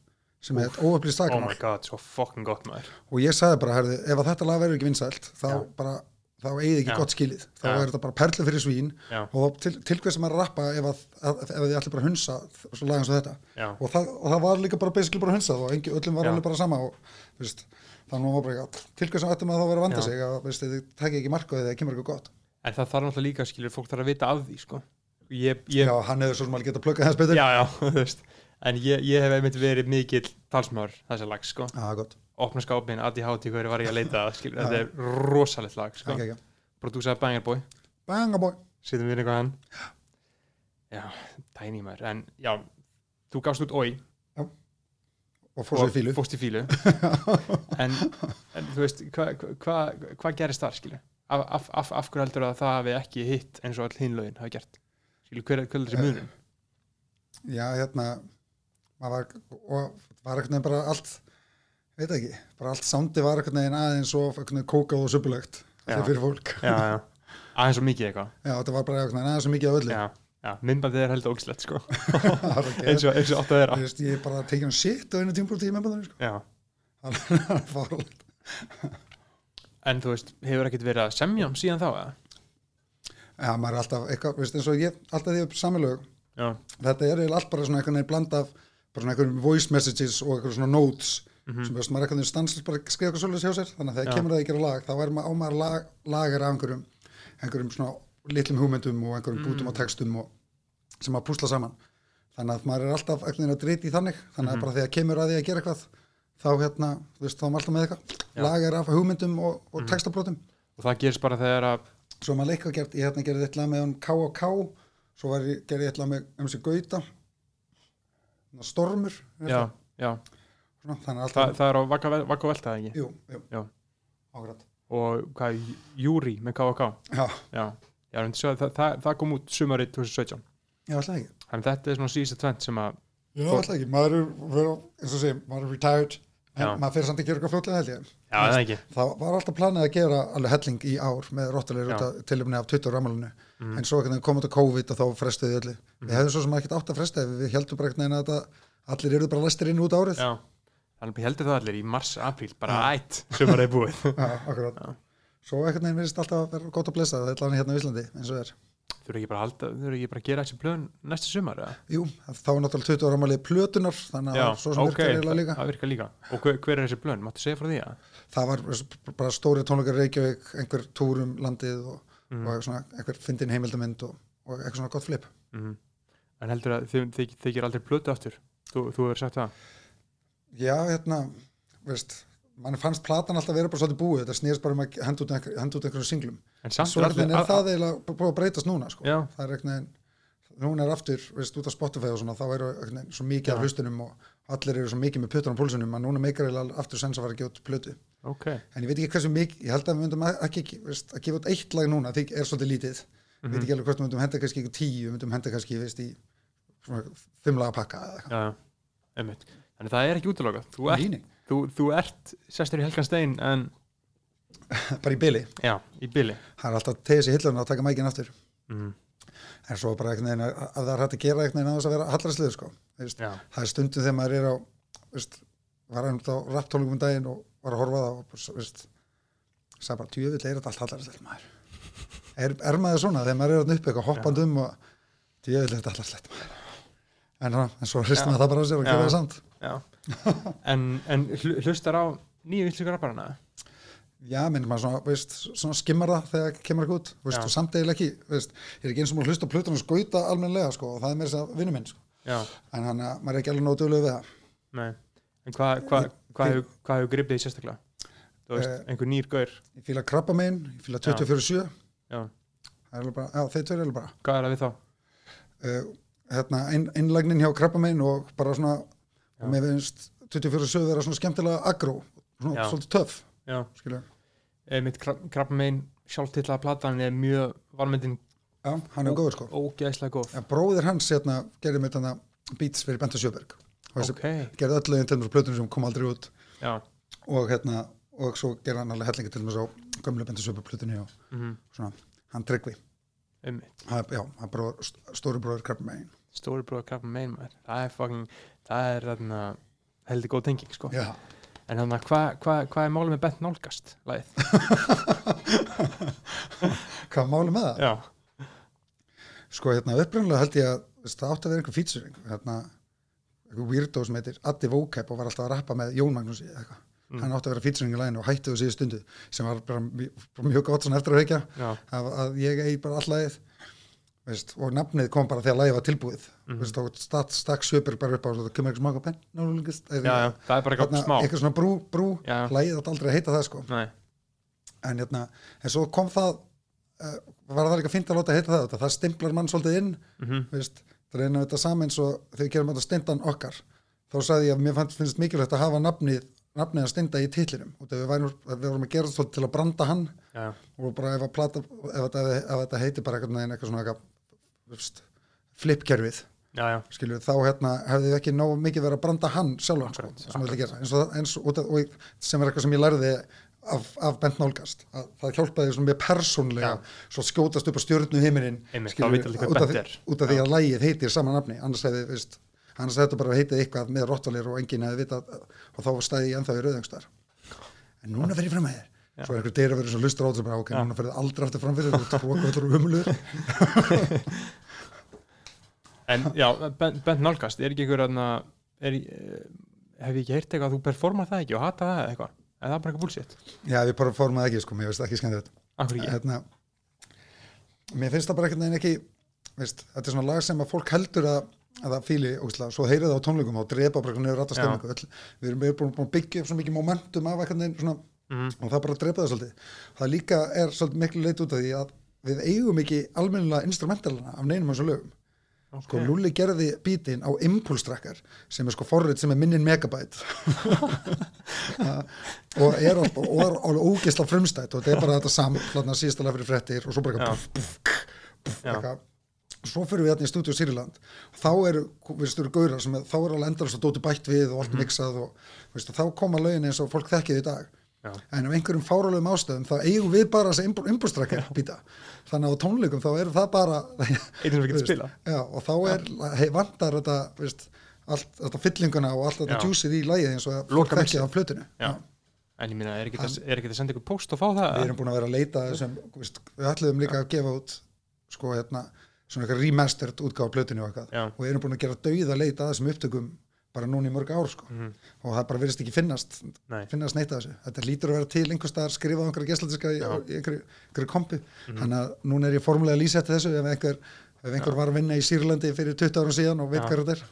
S3: sem er óöflýst
S2: oh
S3: stakamál
S2: my god, svo fucking gott maður.
S3: Og ég sagði bara, herði, ef þetta lag verður ekki vinsælt þá
S2: Já.
S3: bara, þá eigið ekki
S2: Já.
S3: gott skilið. Þá
S2: Já.
S3: er þetta bara perlu fyrir svín
S2: Já.
S3: og til, til hvers sem er að rappa ef, að, að, ef þið allir bara hunsa svo lagan svo þetta. Og það, og það var líka bara basically bara hunsað og engi, öllum var alveg bara sama og veist, þannig var bara eitthvað til hvers sem ættum að þá vera að vanda sig að veist, þið tekja ekki marka eða kemur eitthvað gott.
S2: En það þarf náttúrulega líka skilur fólk þarf að vita af því sko. Ég, ég,
S3: Já, hann hefur svo sem alveg getað pluggað þess betur.
S2: Já, já, þú veist. En ég, ég hef einmitt verið mikill talsmaður þessa lag sko.
S3: Já, gott,
S2: opna skápin, ADHD hverju var ég að leita skilur þetta er rosalegt lag sko.
S3: Ekki ekki
S2: prodúsaði Banger Boy.
S3: Banga boy.
S2: Sittum við eitthvað hann. Já, tæni maður. En já, þú gafst út Oi.
S3: Og í fílu
S2: fórst í fílu en, en þú veist hvað hva, hva gerist þar skilur? Af, af, af, af hverju heldur að það hafi ekki hitt eins og all hinn lögin hafi gert? Skilur hver, hver er þessi munum
S3: Já, hérna var, og var eitthvað bara allt veit ekki, bara allt sándi var eitthvað neginn aðeins og kókað og er fyrir fólk.
S2: Já, já, aðeins svo mikið eitthvað.
S3: Já, þetta var bara eitthvað neginn aðeins og mikið af öllu.
S2: Já, já, myndbandið er heldur ógislegt sko. Eins og, og að
S3: Þú veist, ég bara tekið um shit á einu tímbrúti í meðbæðinu sko.
S2: já, en þú veist, hefur ekkert verið að semja um síðan þá eða?
S3: Já, maður er alltaf eitthvað, veist, eins og ég alltaf því upp samilög þetta er eiginlega allt bara svona einhvern veginn bland af bara svona einhverjum voice messages og einhverjum svona notes
S2: Mhm.
S3: sem veist maður er veginn stanslust bara að skrifa eitthvað svolítið hjá sér þannig að þegar kemur það að gera lag þá er maður á maður lag, lagar af einhverjum einhverjum svona litlum hugmyndum og einhverjum bútum
S2: Mm.
S3: á textum og, sem að púsla saman þannig að maður er alltaf veginn að dreyti í þannig þannig
S2: Mhm.
S3: að bara þegar kemur að því að gera eitthvað þá hérna, þú veist, þá er maður alltaf með eitthvað lagar af hugmyndum og, og
S2: Mhm.
S3: textabrótum
S2: og það gerist bara þegar að
S3: svo maður leika gert, ég hérna gerði eitt lag með hann K.O.K. svo gerði ég eitt lag með um sig Gauta Stormur
S2: já, já,
S3: svona, að
S2: það, er á Vaka Velta ekki?
S3: Jú, jú,
S2: Já.
S3: ágrætt
S2: og hvað, Júri með KVK
S3: já,
S2: já, já sjá, það, það, það kom út sumarið 2017
S3: já, alltaf ekki.
S2: Þannig að þetta er svona síðasta tvent sem að
S3: já,
S2: Fór-
S3: alltaf ekki, maður er eins og segja, maður er retired en
S2: Já.
S3: maður fyrir samt að gera eitthvað fljótlega held ég.
S2: Já, það er ekki.
S3: það var alltaf planið að gera alveg helling í ár með róttalegir
S2: Já.
S3: út af tilumni af 20 rammalinu.
S2: Mhm.
S3: en svo komið til COVID og þá frestuði öllu. Við hefðum svo sem ekkert átt að fresta við heldum bara eitthvað að þetta, allir eru bara lestir inn út árið.
S2: Já, ég heldur það allir í mars, apríl, bara ætt sumarið er búið
S3: Já. Svo ekkert neginn verðist alltaf að vera gott að blessa það er hérna á Íslandi eins og er.
S2: þú eru ekki bara að gera þessi plön næsta sumar eða?
S3: Jú, þá er náttúrulega 20 ára málið plötunar, þannig að svo sem
S2: ok,
S3: virkar líka.
S2: það virkar líka og hver, hver er þessi plön, máttu segja frá því að
S3: Það var bara stóri tónleikar í Reykjavík, einhver túr um landið og,
S2: Mhm.
S3: og svona, einhver fyndin heimildamind og, og eitthvað svona gott flip.
S2: mm. en heldur að þið, þið, þið gerir aldrei plötu aftur þú, þú hefur sagt það
S3: Já, hérna, veist, mann fannst platan alltaf vera bara svolítið búið, þetta snýrst bara um að henda út, einhver, henda út einhverjum singlum.
S2: en samt
S3: Svo
S2: er
S3: það eiginlega búið að breytast núna, sko. Það er einhvern veginn, núna er aftur, veist, út af Spotify og svona, þá eru veginn svo mikið af hlustunum og allir eru svo mikið með puttan á púlsunum að núna meikar eiginlega aftur sens að fara að gefa út plötu.
S2: ok
S3: En ég veit ekki hversu mikið, ég held að við myndum ekki, ekki veist, að gefa út eitt lag núna, því er svolítið lítið. Ég
S2: Mhm.
S3: veit ekki alveg hvort við myndum henda kannski tíu, myndum henda kannski, veist, í fimm laga pakka eða eitthvað.
S2: Þannig það er ekki útilokað þú þú, þú ert sestur í Helgan Stein en
S3: bara í byli.
S2: já, í byli
S3: Það er alltaf að tegja sér hilluna og taka mækinn aftur.
S2: mm.
S3: En svo bara veginn að, að það er hægt að gera einhvern veginn að þess að vera hallarsliður, sko. Veist,
S2: já,
S3: það er stundum þegar maður er á, veist, var einhvern á rapptólungum um daginn og var að horfa það og, sagði bara, tjöfill er þetta allt hallarsliður maður. Er, er maður svona þegar maður er að uppi eitthvað hoppand um og tjöfill er þetta hallarsliður maður. En, en svo hrist
S2: Já.
S3: maður það bara á sér og gera það samt.
S2: en, en hl- hlustar á nýju villugur rapparana?
S3: Já, minn maður svona, veist, svona skimmar það þegar kemur ekki út, veist, og samt eiginlega ekki, veist, ég er ekki eins og múið að hlusta á plötunum skauta almennilega, sko, og það er mér þess að vinnu minn, sko,
S2: já,
S3: en hann að maður er ekki alveg nóg duglega við það.
S2: nei. En hvað hva, hva hva hefur gripið því sérstaklega? Þú veist,
S3: Eh,
S2: einhver nýr gaur.
S3: Ég fíla krabba megin, ég fíla 24-7,
S2: já,
S3: það er alveg bara, já, þeir tveir er alveg bara.
S2: hvað er það við þá?
S3: Uh, hérna, ein, einlagnin hjá krabba megin og bara svona, og mér finnst 24-7 vera svona skemmtilega aggró, svona
S2: Já.
S3: svolítið töff,
S2: já,
S3: skilur.
S2: mitt krabba megin sjálftillaða platan er mjög varmyndin
S3: Já, hann er góður, sko.
S2: ógeðslega góð
S3: Já, bróðir hans, hérna, gerði með þarna beats fyrir Benta Sjöberg. Og þessi
S2: ok,
S3: gerði öll lögin til mér plötunum sem kom aldrei út.
S2: já
S3: og hérna og svo gerði hann alveg hellingi til þess á gömlu bendisöpu plutunni og
S2: mm
S3: svona hann tryggvi, hann, já, hann bróður, stóri bróður krabba megin
S2: stóri bróða krabba megin maður það er fucking, það er þarna heldur góð tenging sko.
S3: Já,
S2: En þannig að hvað hva, hva er málið með bent nálgast? Lagið?
S3: hvað er málið með það?
S2: Já,
S3: Sko, hérna, upprænlega held ég að það átti að vera einhver featuring hérna, einhver weirdo sem heitir Addi Vocab og var alltaf að rappa með Jón Magnús eitthvað, hann átti að vera featuring í læginu og hætti þú síðu stundu sem var bara mjög, gott svona eftir að
S2: já,
S3: að, að ég eigi bara allægið veist, og nafnið kom bara þegar lægið var tilbúið.
S2: Mhm.
S3: veist, og stakk stak Sjöberg bara upp á og það kemur eitthvað smaka penn
S2: er eitthvað
S3: svona brú, brú lægið átti aldrei að heita það sko. En, hérna, en svo kom það uh, var það líka fínt að láta heita það þetta. það stimplar mann svolítið inn
S2: mhm,
S3: veist, það reyna þetta saman og þegar við gerum þetta stindan okkar. Þá sagði ég að mér fannst, finnst mikilvægt að hafa nafnið nafnið að stinda í titlinum. Og við, værum, við vorum að gera þetta til að branda hann.
S2: Já,
S3: og bara ef, að plata, ef, þetta, ef þetta heiti bara eitthvað, svona flipkerfið. Skilju, þá hérna, hefði við ekki nógu mikið verið að branda hann sjálfan sko, sem, við vilja gera, eins og, eins, og, og, sem er eitthvað sem ég lærði af, af Bent Nálgast að það hjálpaði svona mér persónlega svo skjótast upp á stjórnu heiminin út af því að lægið heitir sama nafni annars hefði, veist, annars þetta bara heitið eitthvað með rottalir og enginn hefði vitað og þá stæði ég ennþá í rauðangstar en núna fer ég fram með þér svo er einhver deyra verið svo lustur á þessu bara ok, núna fer þið aldrei aftur fram fyrir og trókvöldur og umlur
S2: En já, bent, bent nálgast, er ekki einhver aðna, eh, hef ég ekki heyrt eitthvað að þú performar það ekki og hata það eitthvað? En það er bara eitthvað bullshit.
S3: já, við það ekki, sko, mér þetta
S2: Akkur ekki?
S3: hérna, mér finnst það bara einhvern veginn ekki veist, þetta er svona lag sem að fólk heldur að, að það ósla, svo heyrið það á tónleikum og drepa bara niður rætta stemmingu við erum búin að byggja upp svo mikið momentum af veginn svona,
S2: Mhm.
S3: og það bara drepa það svolítið. Það líka er svolítið miklu leit út af því að við eigum ekki almennilega instrumentalina af neinum þessu lögum.
S2: Ok.
S3: sko Lulli gerði bítinn á impulstrakkar sem er sko forrið sem er minnin megabæt og er alveg og ógisla frumstætt og þetta er bara þetta saman síðastalega fyrir frettir og svo bara eitthvað svo fyrir við hérna í stúdíu Sýriland þá eru, við styrir gaurar sem þá er alveg endalast og dóti bætt við og allt mixað og veistu, þá koma lögin eins og fólk þekkið í dag
S2: Já.
S3: en af einhverjum fáralegum ástæðum þá eigum við bara þessi impulstrakkar býta þannig að á tónleikum þá eru það bara
S2: Eitt sem við getum spila.
S3: Já, og þá er, hei, vantar þetta, veist, allt, þetta fyllinguna og allt þetta djúsið í lægið eins og fólk ekki á flötinu.
S2: Já. En ég minna, er ekki að senda ykkur post og fá það?
S3: Við erum búin að vera að leita þessum, við ætluðum líka að gefa út, sko, hérna, svona eitthvað remastered útgáfa á plötinu og eitthvað.
S2: Já.
S3: Og erum búin að gera dauða leita að þessum upptökum bara núna í mörg ár, sko.
S2: Mhm.
S3: Og það bara virðist ekki finnast,
S2: Nei.
S3: finnast neitt af þessu. Þetta lítur að vera til einhver staðar skrifað á einhverja gessladiska í, einhverju, kompu.
S2: Mhm.
S3: Þannig að núna er ég formulega að lýsa eftir þessu ef einhver, ef einhver var að vinna í Sýrlandi fyrir 20 árum síðan og veit hvað þetta er.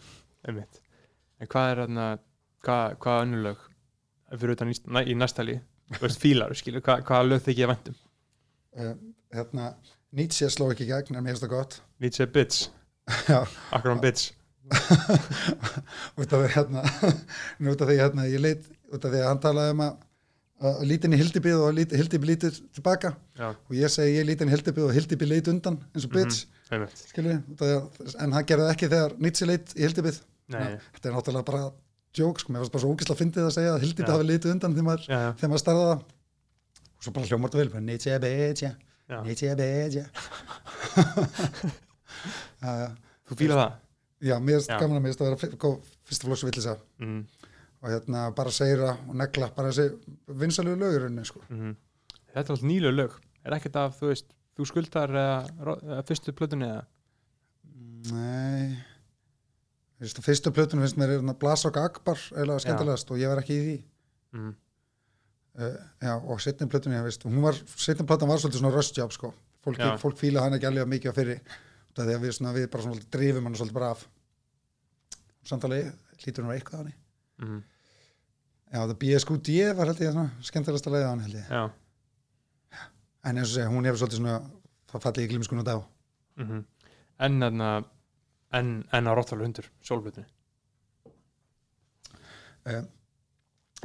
S2: Einmitt. En hvað er þarna, hvað, hvað önnulög fyrir utan í, í næstali, fílar, skilur, hvað, hvaða lög þykir ég væntum?
S3: uh, hérna, Nietzsche sló ekki gegn en mér finnst það gott.
S2: Nietzsche Bits,
S3: já,
S2: akkur án Bits.
S3: út af því hérna nú út af því hérna, ég leit út af því að hann talaði um að, að lítin í Hildibið og lít, Hildibið lítið tilbaka.
S2: Já,
S3: og ég segi ég lítin í Hildibið og Hildibið leit undan eins og bitch,
S2: einmitt.
S3: skilju en hann gerði ekki þegar Nietzsche leit í Hildibið.
S2: Nei,
S3: þetta er náttúrulega bara joke, sko, mér varst bara svo ógislega fyndið að segja að Hildibið hafi litið undan þegar maður, maður starða það. Og svo bara hljómar þetta vel, bara Nietzsche bitch
S2: já,
S3: já
S2: Þú fílar það?
S3: Já, mér
S2: Já.
S3: gaman að mér finnst að vera fyrsta flokks villisa
S2: Mm,
S3: og hérna bara segja og negla bara þessi vinsalegu lögurinn sko.
S2: mm. Þetta er alltaf nýlu lög. Er ekkert af, þú veist, þú skuldar eða, eða fyrstu plötunni eða?
S3: Nei fyrstu plötunum finnst mér er hérna Blasok Akbar eða skemmtilegast og ég var ekki í því
S2: Mm.
S3: Uh, Já, og setni plötunni, veist, hún var setni plötun var svolítið svona job sko. fólk, fólk fíla hann ekki alveg mikið á fyrri út af því að við, svona, við bara svona drifum hann svolítið bara af samtalið hlýtur hann eitthvað hann
S2: Mm.
S3: Já, það BSQD var held ég svona skemmtilegasta leiða hann held ég
S2: Já.
S3: en eins og segja, hún hefur svolítið svona það fallið í glimskun og dá
S2: Mm En þarna, en, en á Rottvælu hundur, sólplötunni.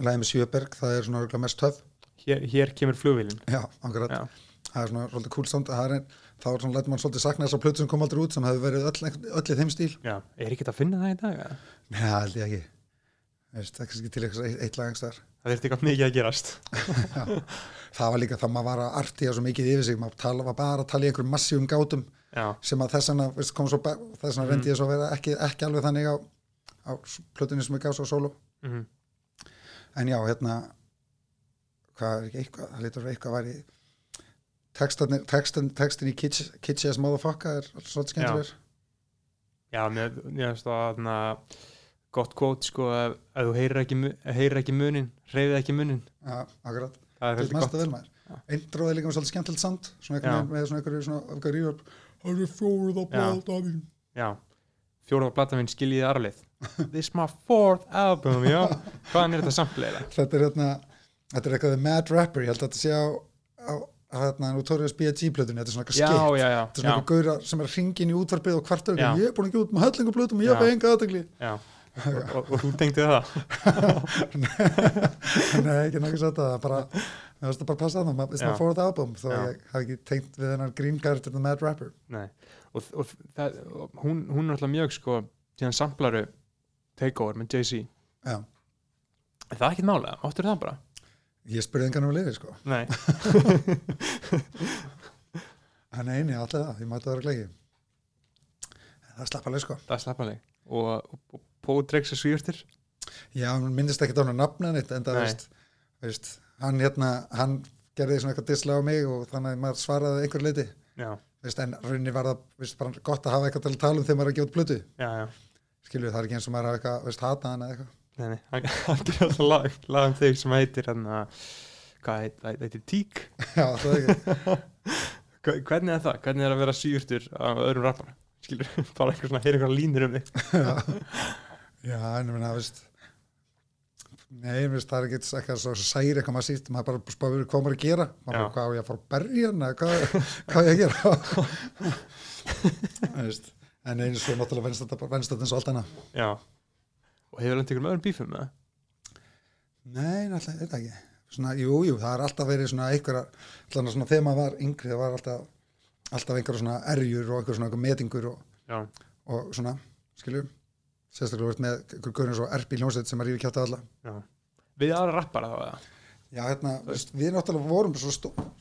S3: Læði með Sjöberg, það er svona mest töf
S2: Hér, hér kemur flugvélinn.
S3: Já, akkurat,
S2: Já.
S3: það er svona svolítið er, þá er svona, lætur mann svolítið sakna þess að plötu sem kom aldrei út sem hefur verið öll, öll í þeim stíl
S2: Já, er ekki að finna það í dag? eða?
S3: Nei, held ég ekki Veist, það er kannski til eitthvað eitt, eitt lag einhvers staðar.
S2: Það þurfti eitthvað mikið að gerast.
S3: það var líka það maður var að artíja svo mikið yfir sig maður tala, var bara að tala í einhverjum massífum gátum
S2: Já,
S3: sem að þess vegna þess vegna
S2: Mm.
S3: ég svo að vera ekki, ekki alveg þannig á, á plötunni sem ég gaf svo solo
S2: mm
S3: en já, hérna hvað er ekki eitthvað, það lítur að eitthvað væri textin, textin, textin í Kitsch Kitsch as motherfucker er svolítið skemmtilegur.
S2: Já, mér, finnst það þarna gott kvót sko ef, ef þú heyrir ekki, heyrir ekki munin hreyfið ekki munin.
S3: Já, akkurat,
S2: það er
S3: mest að vel maður Eindróð er líka með svolítið skemmtilegt svona veginn með svona svona einhverju rýður það er fjóruð á
S2: Já.
S3: blata mín.
S2: Já, fjóraða plata minn skiljiði arlið This my fourth album, já Hvaðan er þetta sampleira?
S3: þetta er hérna þetta er eitthvað Mad Rapper, ég held að þetta sé á, á, hérna Notorious B.I.G. plötunni þetta er svona eitthvað
S2: Já,
S3: skipt
S2: já, já,
S3: þetta er svona
S2: já,
S3: eitthvað gauðra sem er hringin í útvarpið og kvartur
S2: Já.
S3: ég er búin að út með hellingu plötum og ég
S2: Já.
S3: hef enga aðtegli
S2: já. Og, og, og þú tengdi það
S3: nei, ekki sagt það bara, mér finnst það bara passa að það it's my
S2: Já.
S3: fourth album, þó
S2: Já.
S3: ég hef ekki tengt við hennar green character The Mad Rapper
S2: Nei. og, og það, og hún, hún er alltaf mjög sko síðan samplaru takeover með Jay-Z. Er það ekki málega? Áttur það bara?
S3: ég spurði engan um að liði sko.
S2: Nei,
S3: en eini, alltaf það, ég mætti það vera glegi það er slappaleg sko.
S2: Það er slappaleg og, og, og Pódrex er svýrtir
S3: já, hann minnist ekki á hann nafna neitt en það, veist, veist hann hérna, hann gerði svona eitthvað disla á mig og þannig að maður svaraði einhver leiti.
S2: Já,
S3: veist, en rauninni var það veist, bara gott að hafa eitthvað til að tala um þegar maður er að gefa út plötu.
S2: Já, já
S3: skilju, það er ekki eins og maður hafa eitthvað, veist, hata hann eða eitthvað.
S2: Nei, nei, hann, gerir alltaf lag, lag um þig sem heitir hann að hvað heit, það heitir Tík
S3: já, það er ekki.
S2: Hvernig er það? Hvernig er að vera síurtur af öðrum rappara? Skilur, bara eitthvað svona, heyra eitthvað línur um þig.
S3: Já, en ég meina, veist Nei, veist, það er ekki eitthvað svo særi eitthvað maður síst, maður bara spáður hvað maður að gera. Maður bara, hvað á ég að fara að berja hann eða hvað, á ég að gera? Veist en eins og náttúrulega eins og allt annað.
S2: Já. Og hefur hann tekur með öðrum bífum með það?
S3: Nei, náttúrulega, þetta ekki. Svona, jú, jú, það er alltaf verið svona einhverja, alltaf svona þegar maður var yngri það var alltaf, alltaf einhverja svona erjur og einhverja svona einhver metingur og, og svona, skilju sérstaklega verið með einhver gaurin svo erbi hljómsveit sem er rífi kjátt alla.
S2: Já. Við aðra rappara þá eða?
S3: Já, hérna, við náttúrulega vorum svo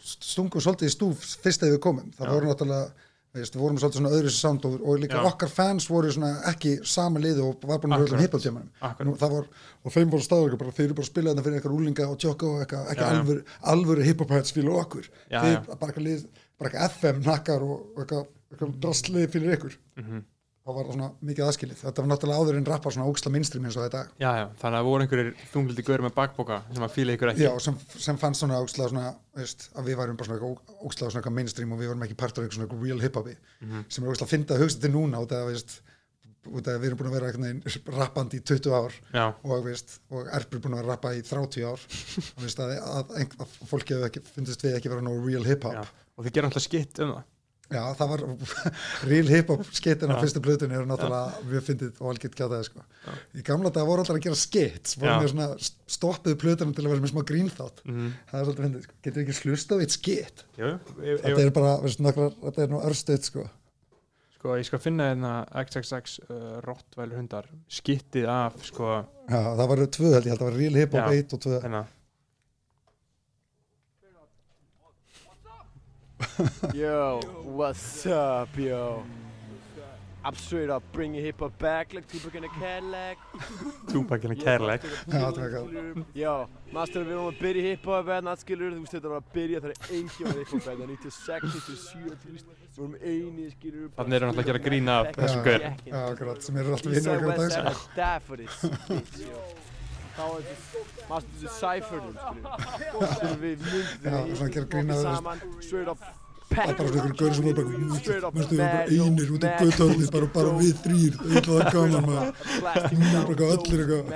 S3: stungum svolítið í stúf fyrst þegar við komum. Það voru náttúrulega, veist, við vorum svolítið svona öðru sound og, og líka
S2: Já.
S3: okkar fans voru svona ekki sama liði og var búin að höfða
S2: Akkurat.
S3: hiphop tjámanum.
S2: Akkurat.
S3: Nú, það var, og þeim voru staður bara, þeir eru bara að spila þetta fyrir eitthvað rúlinga og tjokka og eitthvað, ekki
S2: Já,
S3: alvöru, alvöru hiphop heads fyrir okkur.
S2: Já,
S3: þeir bara eitthvað lið, bara eitthvað FM nakkar og, eitthvað, eitthvað drastlið fyrir ykkur.
S2: Mhm.
S3: Það var svona mikið aðskilið. Þetta var náttúrulega áður en rappar svona óksla minnstrim eins og þetta.
S2: Já, já, þannig að það voru einhverjir þungliti gaur með bakboka sem að fíla ykkur ekki
S3: Já, sem, sem fannst svona óksla svona, veist, að við værum bara svona óksla svona mainstream og við varum ekki partur af svona real hip-hopi
S2: Mhm.
S3: sem er óksla að finna að hugsa þetta núna út af að, við erum búin að vera eitthvað rappandi í 20 ár
S2: Já,
S3: og, veist, og Erpur er búin að vera rappa í 30 ár og veist, að, að, að, að fólki hefur ekki, fundist við ekki vera nógu real hip-hop
S2: Og þið gerum alltaf skitt um það
S3: Já, það var real hip-hop skittin á
S2: Já.
S3: fyrstu blöðunni eru náttúrulega mjög fyndið og algjört kjátaði sko. Í gamla dag voru alltaf að gera skits voru
S2: Já.
S3: með svona stoppuðu blöðunum til að vera með smá grínþátt
S2: mm.
S3: það er svolítið fyndið, sko. getur ekki slust á eitt skit
S2: Jú, ég,
S3: þetta er bara, þetta er nú örstuð sko.
S2: Sko, ég skal finna hérna XXX uh, Rottweiler hundar skittið af, sko,
S3: Já, það var tvö held ég, held að það var real hip-hop
S2: Já.
S3: 1 og 2
S4: Yo, what's up, yo? I'm straight up bringing hip hop back like Tupac in a Cadillac.
S2: Tupac in a Cadillac
S3: Já, það var gæt
S4: Yo, maður við erum að byrja hip hop hérna, skilur, þú veist þetta var að byrja þegar enginn var hip hop hérna, 96, 97, þú veist, við vorum eini, skilur.
S2: Þannig eru náttúrulega að gera grín af
S3: þessum
S2: gaur.
S3: Já, akkurat, sem eru alltaf
S4: side,
S3: okkur á dag
S4: I. Þá er þetta, maður þessu cypherðum, skilur. Skilur við myndum saman, straight up
S3: Það er bara svona gaur sem er bara
S4: Straight up
S3: Mörstu við bara einir út í
S4: yo,
S3: bara, við þrýr Það er það gaman maður. Núna er bara allir eitthvað.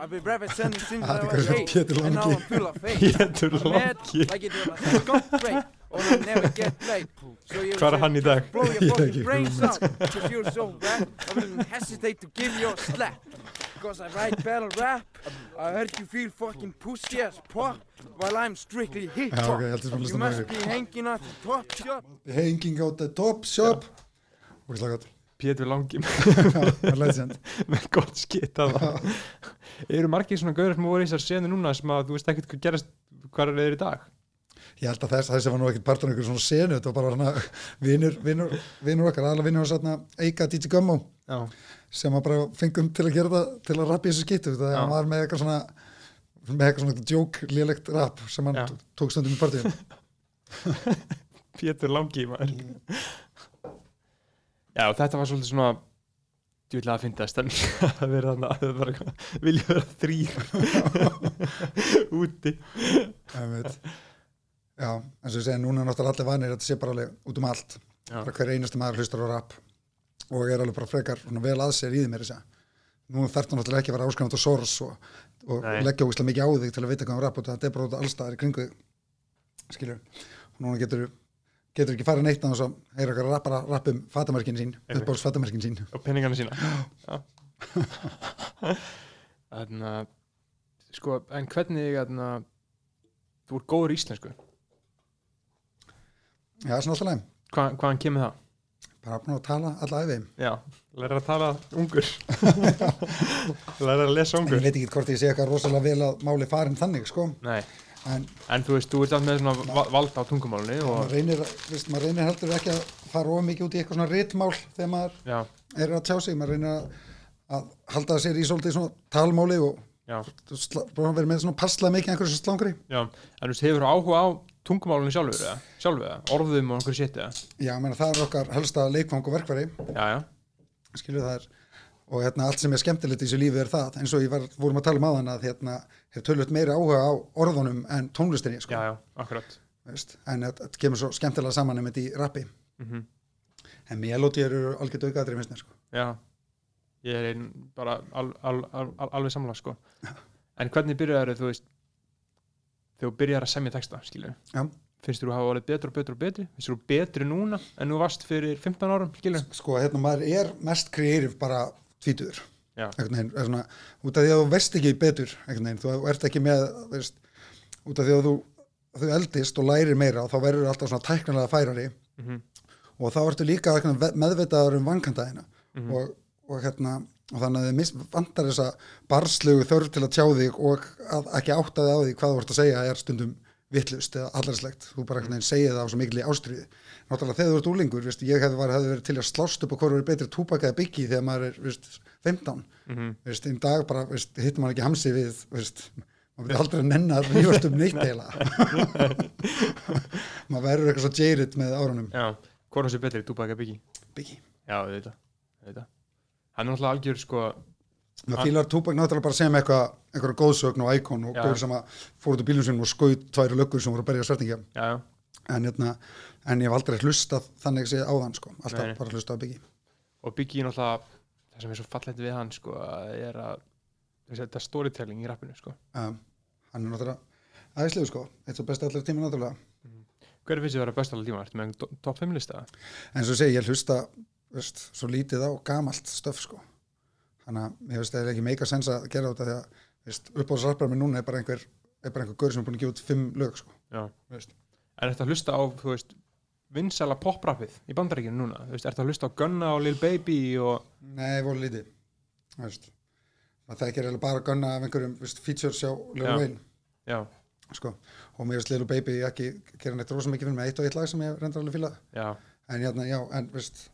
S5: I've been representing since I
S3: þetta
S5: was
S3: er
S5: eight,
S3: Pétur
S5: and now full of faith.
S2: Pétur
S5: I'm mad
S2: Langi.
S5: like it was. Got great, or I'll never get late. So you
S2: Hvað er hann í dag?
S5: blow
S3: Ég
S5: fucking
S3: ekki
S5: brains
S3: hugmynd.
S5: out because you're so bad. I wouldn't hesitate to give you a slap. Because I write battle rap, I heard you feel fucking pussy as pop while I'm strictly hip hop.
S3: ok, ég held að við
S5: You must be hanging out the top shop.
S3: Hanging out the top shop Og slag gott
S2: Pétur Langi
S3: Já, það er legend
S2: með gott skitt af það Eru margir svona gaurar sem voru í þessar senu núna sem að þú veist ekkert hvað gerast hvað er þeir í dag?
S3: Ég held að þess, þessi var nú ekkert partur af einhver svona senu, þetta var bara svona vinur, vinur, vinur okkar, aðalega vinur hans þarna Eika DJ Gummo
S2: Já,
S3: sem að bara fengum til að gera það til að rappa í þessu skýttu, það
S2: Já.
S3: var með eitthvað svona með eitthvað svona djók lélegt rap sem hann
S2: Já.
S3: tók stundum í partíum
S2: Pétur Langi Já, þetta var svolítið svona djúlega að finna stemning að vera þarna að vera eitthvað, vilja vera þrýr úti
S3: Einmitt. Já, eins og ég segi, núna er náttúrulega allir vanir þetta sé bara alveg út um allt. Bara hver einasti maður hlustar á rap og er alveg bara frekar svona, vel að sér í því mér þess að nú þarf það náttúrulega ekki að vera áskrifand og sors og, og leggja ógislega mikið á þig til að vita hvað um rap og þetta er bara út af allstaðar í kringu skilur, og núna getur getur ekki farið neitt að þess að heyra okkar rappara rappum fatamerkin sín, uppbóls fatamerkin sín.
S2: Og peningana sína. Þannig að sko, en hvernig þannig að þú ert góður í íslensku
S3: Já, svona alltaf leið,
S2: Hva, hvaðan kemur það?
S3: bara búin að tala alla æfi
S2: Já, læra að tala ungur. Læra að lesa
S3: en ég
S2: ungur
S3: veit ekki hvort ég sé eitthvað rosalega vel að máli farin þannig sko,
S2: Nei,
S3: en
S2: en þú veist, þú ert alltaf með svona va- vald á tungumálunni og
S3: maður reynir, veist, maður reynir heldur ekki að fara of mikið út í eitthvað svona ritmál þegar maður
S2: já,
S3: er að tjá sig, maður reynir að, að halda sér í svolítið svona talmáli og vera með svona passlega mikið einhverju sem slangri.
S2: Já. En þú veist, hefur áhuga á tungumálunni sjálfur eða? Sjálfur eða? Orðum og einhverju sétti eða?
S3: já, menna, það er okkar helsta leikfang og verkværi
S2: Já, já,
S3: skilju það er og hérna, allt sem er skemmtilegt í þessu lífi er það eins og ég var, vorum að tala um aðan að hérna, hef tölvöld meiri áhuga á orðunum en tónlistinni sko,
S2: já, já, akkurat
S3: veist, en þetta kemur svo skemmtilega saman um þetta í rappi
S2: mm
S3: en melódi eru algjört aukaðri finnst mér sko.
S2: Já, ég er einn bara al, al, al, al, alveg samla sko En hvernig byrjar þú veist þegar þú byrjar að semja texta,
S3: Já.
S2: Finnst þú að hafa orðið betur og betur og betri? Finnst þú betri núna en þú varst fyrir 15 árum, skilur?
S3: sko, hérna, maður er mest kreatív bara tvítuður út af því að þú veist ekki betur þú ert ekki með veist, út af því að þú, þú eldist og lærir meira og þá verður þú alltaf svona tæknilega færari
S2: mm
S3: og þá ertu líka meðvitaður um vankantæðina
S2: Mhm.
S3: og, og hérna og þannig að þið vantar þessa barslegu þörf til að tjá þig og að ekki átta þig á því hvað þú vart að segja er stundum vittlust eða allarslegt, þú bara einhvern veginn segja það á svo mikil ástriði. Náttúrulega þegar þú ert úlingur, veist, ég hefði var, hefði verið til að slást upp á hvort verið betri túpak eða byggi þegar maður er veist, 15
S2: -hmm.
S3: veist, í dag bara hittir maður ekki hamsi við maður verður aldrei að nenna að rífast um neitt eila maður verður eitthvað svo jaded með árunum
S2: Já, hvort er þessi betri, Tupac eða Biggie?
S3: Biggie.
S2: Já, við Hann er náttúrulega algjör sko
S3: maður fílar Tupac náttúrulega bara sem eitthvað einhverja góðsögn og íkon og góður sem að fór út á bílum sinum og skaut tværi löggur sem voru að berja svertingja en, hérna, en ég hef aldrei hlustað þannig sé áðan sko, alltaf
S2: Nei,
S3: bara hlustað að Biggie.
S2: Og Biggie náttúrulega það sem er svo fallegt við hann sko er að þetta er storytelling í rappinu sko.
S3: Um, hann er náttúrulega aðeinslegu sko, eitt svo besti allir tíma náttúrulega.
S2: Hver er finnst þið að vera best alveg tíma? Ertu með einhvern top 5 lista?
S3: en svo segi ég hlusta veist, svo lítið á gamalt stöf sko. þannig að ég veist það er ekki meika sens að gera þetta því að uppáðsarpar með núna er bara einhver er bara einhver gaur sem er búin að gefa út fimm lög sko.
S2: En ertu að hlusta á, vinsala poprappið í bandaríkinu núna? Veist, ertu að hlusta á Gunna og Lil Baby og
S3: nei, voru lítið það þekkir eiginlega bara gunna af einhverjum veist, features
S2: Já.
S3: Wayne
S2: Já,
S3: sko. og mér veist Lil Baby ekki gera neitt rosa mikið fyrir mig eitt og eitt lag sem ég reyndar alveg fíla
S2: já,
S3: en hérna, já, en veist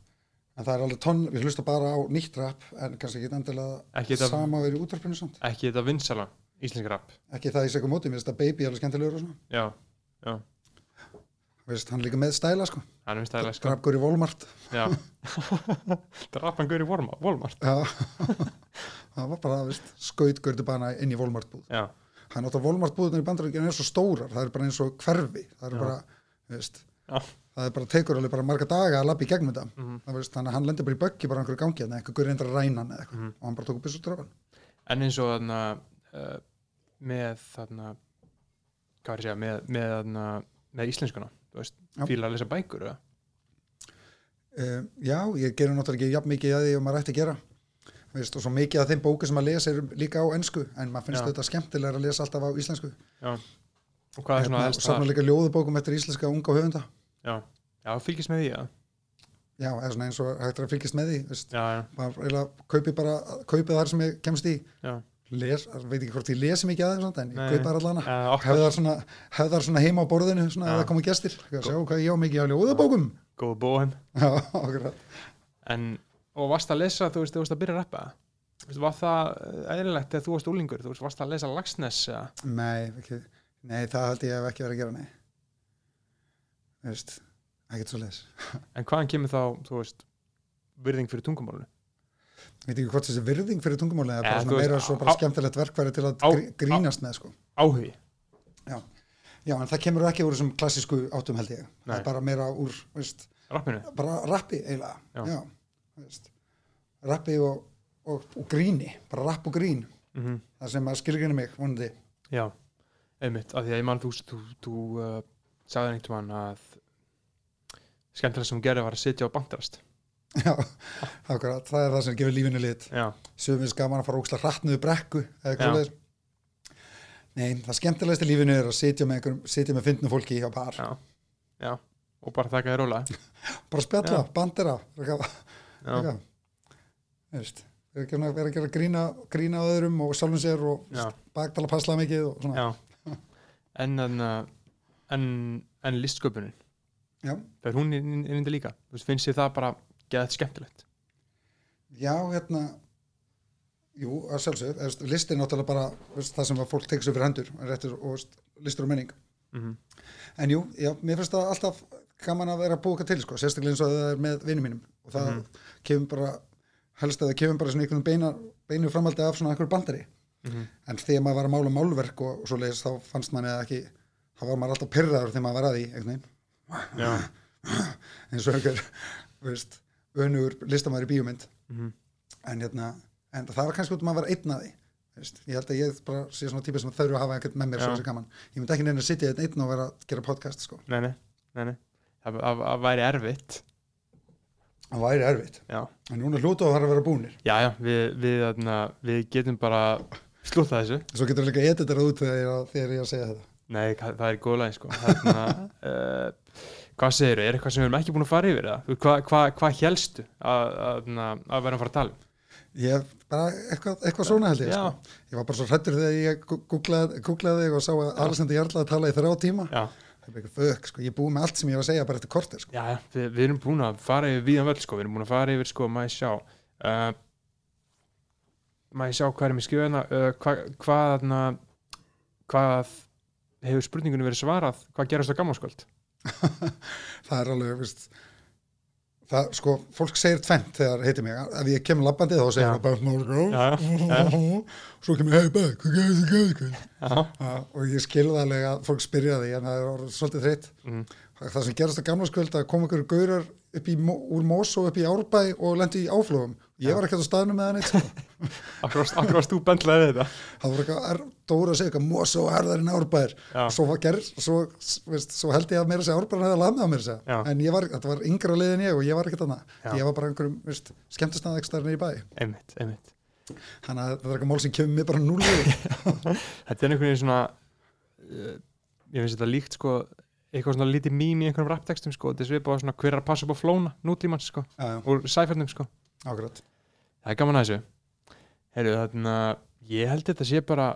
S3: en það er alveg tonn, við hlusta bara á nýtt rap en kannski ekki endilega sama verið í útvarpinu samt.
S2: Ekki þetta vinsala íslensk rapp
S3: ekki það ég segja mótið, mér finnst að Baby alveg skemmtilegur og svona.
S2: Já, já,
S3: veist, hann er líka með stæla sko.
S2: Hann er stæðilega sko.
S3: Drafgur í Volmart
S2: Já. Drappan gaur í Walmart- Walmart.
S3: Já. Það var bara, veist, skautgur til bana inn í Volmart búð.
S2: Já,
S3: hann átt að Volmart búðunir í bandaríkjunum er svo stórar það er bara eins og hverfi. Það er
S2: Já.
S3: bara, veist.
S2: Já.
S3: Það bara tekur alveg bara marga daga að labba í gegnum þetta
S2: Mhm.
S3: það veist, þannig að hann lendir bara í böggi bara einhverju gangi eða einhver reyndar að ræna hann eða eitthvað
S2: Mhm.
S3: og hann bara tók upp þessu drafan
S2: en eins og þarna uh, með þarna hvað er að segja, með, með þarna með íslenskuna, þú veist,
S3: Já.
S2: fíla að lesa bækur eða?
S3: Uh, já, ég gerir náttúrulega ekki jafn mikið að því og maður ætti að gera Veist, og svo mikið af þeim bóku sem maður lesa er líka á ennsku en maður finnst
S2: Já.
S3: þetta skemmtilega að lesa alltaf á íslensku
S2: og hvað er svona
S3: Hérna,
S2: helst
S3: og safna líka ljóðubókum eftir íslenska unga höfunda
S2: Já, já, fylgist með því, já.
S3: Já, eins og hægt er að fylgjast með því
S2: Já, já,
S3: maður eiginlega kaupi bara kaupið þar sem ég kemst í. Les, veit ekki hvort ég lesi mikið aðeins en ég
S2: Nei.
S3: kaupa þar allana hefðar svona, hefðar svona heima á borðinu svona ef það koma gestir. Skal sjá hvað ég á mikið á ljóðabókum.
S2: Góðu bóhem. En, og varst að lesa, þú veist, þú veist að byrja að rappa? Var það eðlilegt þegar þú varst úlingur, þú veist, varst að lesa Lagsnes
S3: nei, ekki, nei, það held ég hef ekki verið að gera nei veist, ekkert svo les
S2: en hvaðan kemur þá, þú veist virðing fyrir tungumálunu
S3: veit ekki hvort þessi virðing fyrir tungumáli eða
S2: Eh,
S3: bara svona meira svo bara skemmtilegt verkværi til að
S2: á-
S3: grí- grínast með sko.
S2: áhugi,
S3: já, en það kemur ekki úr þessum klassísku áttum held ég. Það
S2: Nei.
S3: er bara meira úr, veist,
S2: rappinu?
S3: bara rappi eiginlega.
S2: Já.
S3: já, veist. Rappi og, og, og gríni bara rapp og grín,
S2: mm
S3: það sem að skilgrinni mig vonandi.
S2: Já, einmitt, af því að ég mann þú, þú, þú uh, sagði einhvern mann að skemmtilega sem hún gerði var að sitja og bandrast
S3: já, akkurat, það er það sem gefur lífinu lit.
S2: Já,
S3: sögumins gaman að fara óksla hrattnuðu brekku nei, það skemmtilegast í lífinu er að sitja með með fyndnu fólki á bar,
S2: já, já. Og bara þakka þér rólega.
S3: Bara spjalla, bandera vera ekki að gera grína, grína á öðrum og sjálfum sér og
S2: já,
S3: baktala passla mikið
S2: en en, en, en listsköpunin
S3: já,
S2: þegar hún er inn í líka finnst þið það bara geðað skemmtilegt
S3: já, hérna jú, að sjálfsög list er náttúrulega bara veist, það sem fólk tekur sér fyrir hendur réttur, og listur og menning
S2: mm
S3: En jú, já, mér finnst það alltaf gaman að vera að búka til, sko, sérstaklega eins og það er með vinnum mínum og það
S2: Mhm.
S3: kemur bara, helst að það kemur bara svona einhvern beina, beinu framaldi af svona einhver bandari.
S2: -hmm.
S3: En þegar maður var að mála málverk og, og svo leiðis þá fannst manni að ekki, þá var maður alltaf pyrraður þegar maður var að því, eins og einhver, veist, önugur listamæður í bíómynd.
S2: mm
S3: En hérna, en það var kannski út að maður var einn að því, veist, ég held að ég bara sé svona típa sem þau eru að hafa einhvern með mér svo þessi gaman. Ég myndi ekki neina að sitja einn einn og vera að gera podcast, sko.
S2: nei, nei, nei, nei. Það, væri erfitt
S3: Það væri erfitt.
S2: já,
S3: En núna hlútu að það að vera búnir.
S2: já, já við, við, við getum bara slúta þessu
S3: Svo getur líka editarað út þegar ég er að segja þetta.
S2: Nei, það er góð læg sko. þarna, uh, hvað segir er eitthvað sem við erum ekki búin að fara yfir hvað hva, hva helstu að, að, að, að vera að fara að tala um?
S3: Ég bara eitthvað, eitthvað svona held ég. Sko. Ég var bara svo hrættur þegar ég googlaði, googlaði og sá að Alexander Jarl að tala í þrjá tíma.
S2: já,
S3: Það er bara eitthvað fög, sko. Ég er búið með allt sem ég var að segja bara eftir kortir, sko.
S2: já, við, við erum búin að fara yfir víðan völd sko. við erum búin að fara yfir, sko, maður sjá uh, maður sjá hvað er mér skrifa uh, hvað, þarna, hvað hefur spurningunni verið svarað hvað gerast á gammalskvöld?
S3: Það er alveg, veist, það, sko, fólk segir tvennt þegar heiti mig. Ef ég kemur labbandi þá segir það bara, smá, sko. Svo kemur, hei, bæ, hvað gerði þið, hvað gerði þið? Og ég að fólk spyrja því, en það er svolítið þreytt.
S2: Mhm.
S3: það sem gerast að gamla skvöld að kom einhverju gaurar upp í, úr Mosó upp í Árbæ og lendi í áflugum ég var ekkert á staðnum með hann eitt
S2: akkur varst þú bendlaði þetta?
S3: Það voru eitthvað Dóra að segja eitthvað Mosó erðar en Árbær.
S2: Já.
S3: og svo, gerð, svo, veist, svo held ég að meira að segja Árbærin hefði lamið á mér að en var, þetta var yngra lið en ég og ég var ekkert annað. Ég var bara einhverjum veist, skemmtistæða ekki staðar í bæ.
S2: Einmitt, einmitt.
S3: Þannig að þetta er eitthvað mál sem kemur mér bara núlið
S2: þetta er einhvern veginn svona uh, ég finnst þetta líkt sko eitthvað svona lítið mím í einhverjum raptextum sko þetta er svipað svona hver er að passa upp á flóna nútímans sko
S3: já, já,
S2: úr sæfernum sko.
S3: Ákvæmt
S2: það er gaman að þessu. Heyrðu þarna ég held þetta sé bara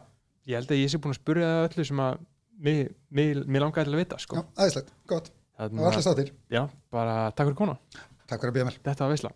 S2: ég held að ég sé búin að spurja það öllu sem að mig langaði til að vita
S3: já,
S2: sko
S3: aðeinslegt, gott, það var alltaf státtir
S2: já, bara takk fyrir kona
S3: takk fyrir að býða mér
S2: þetta var veisla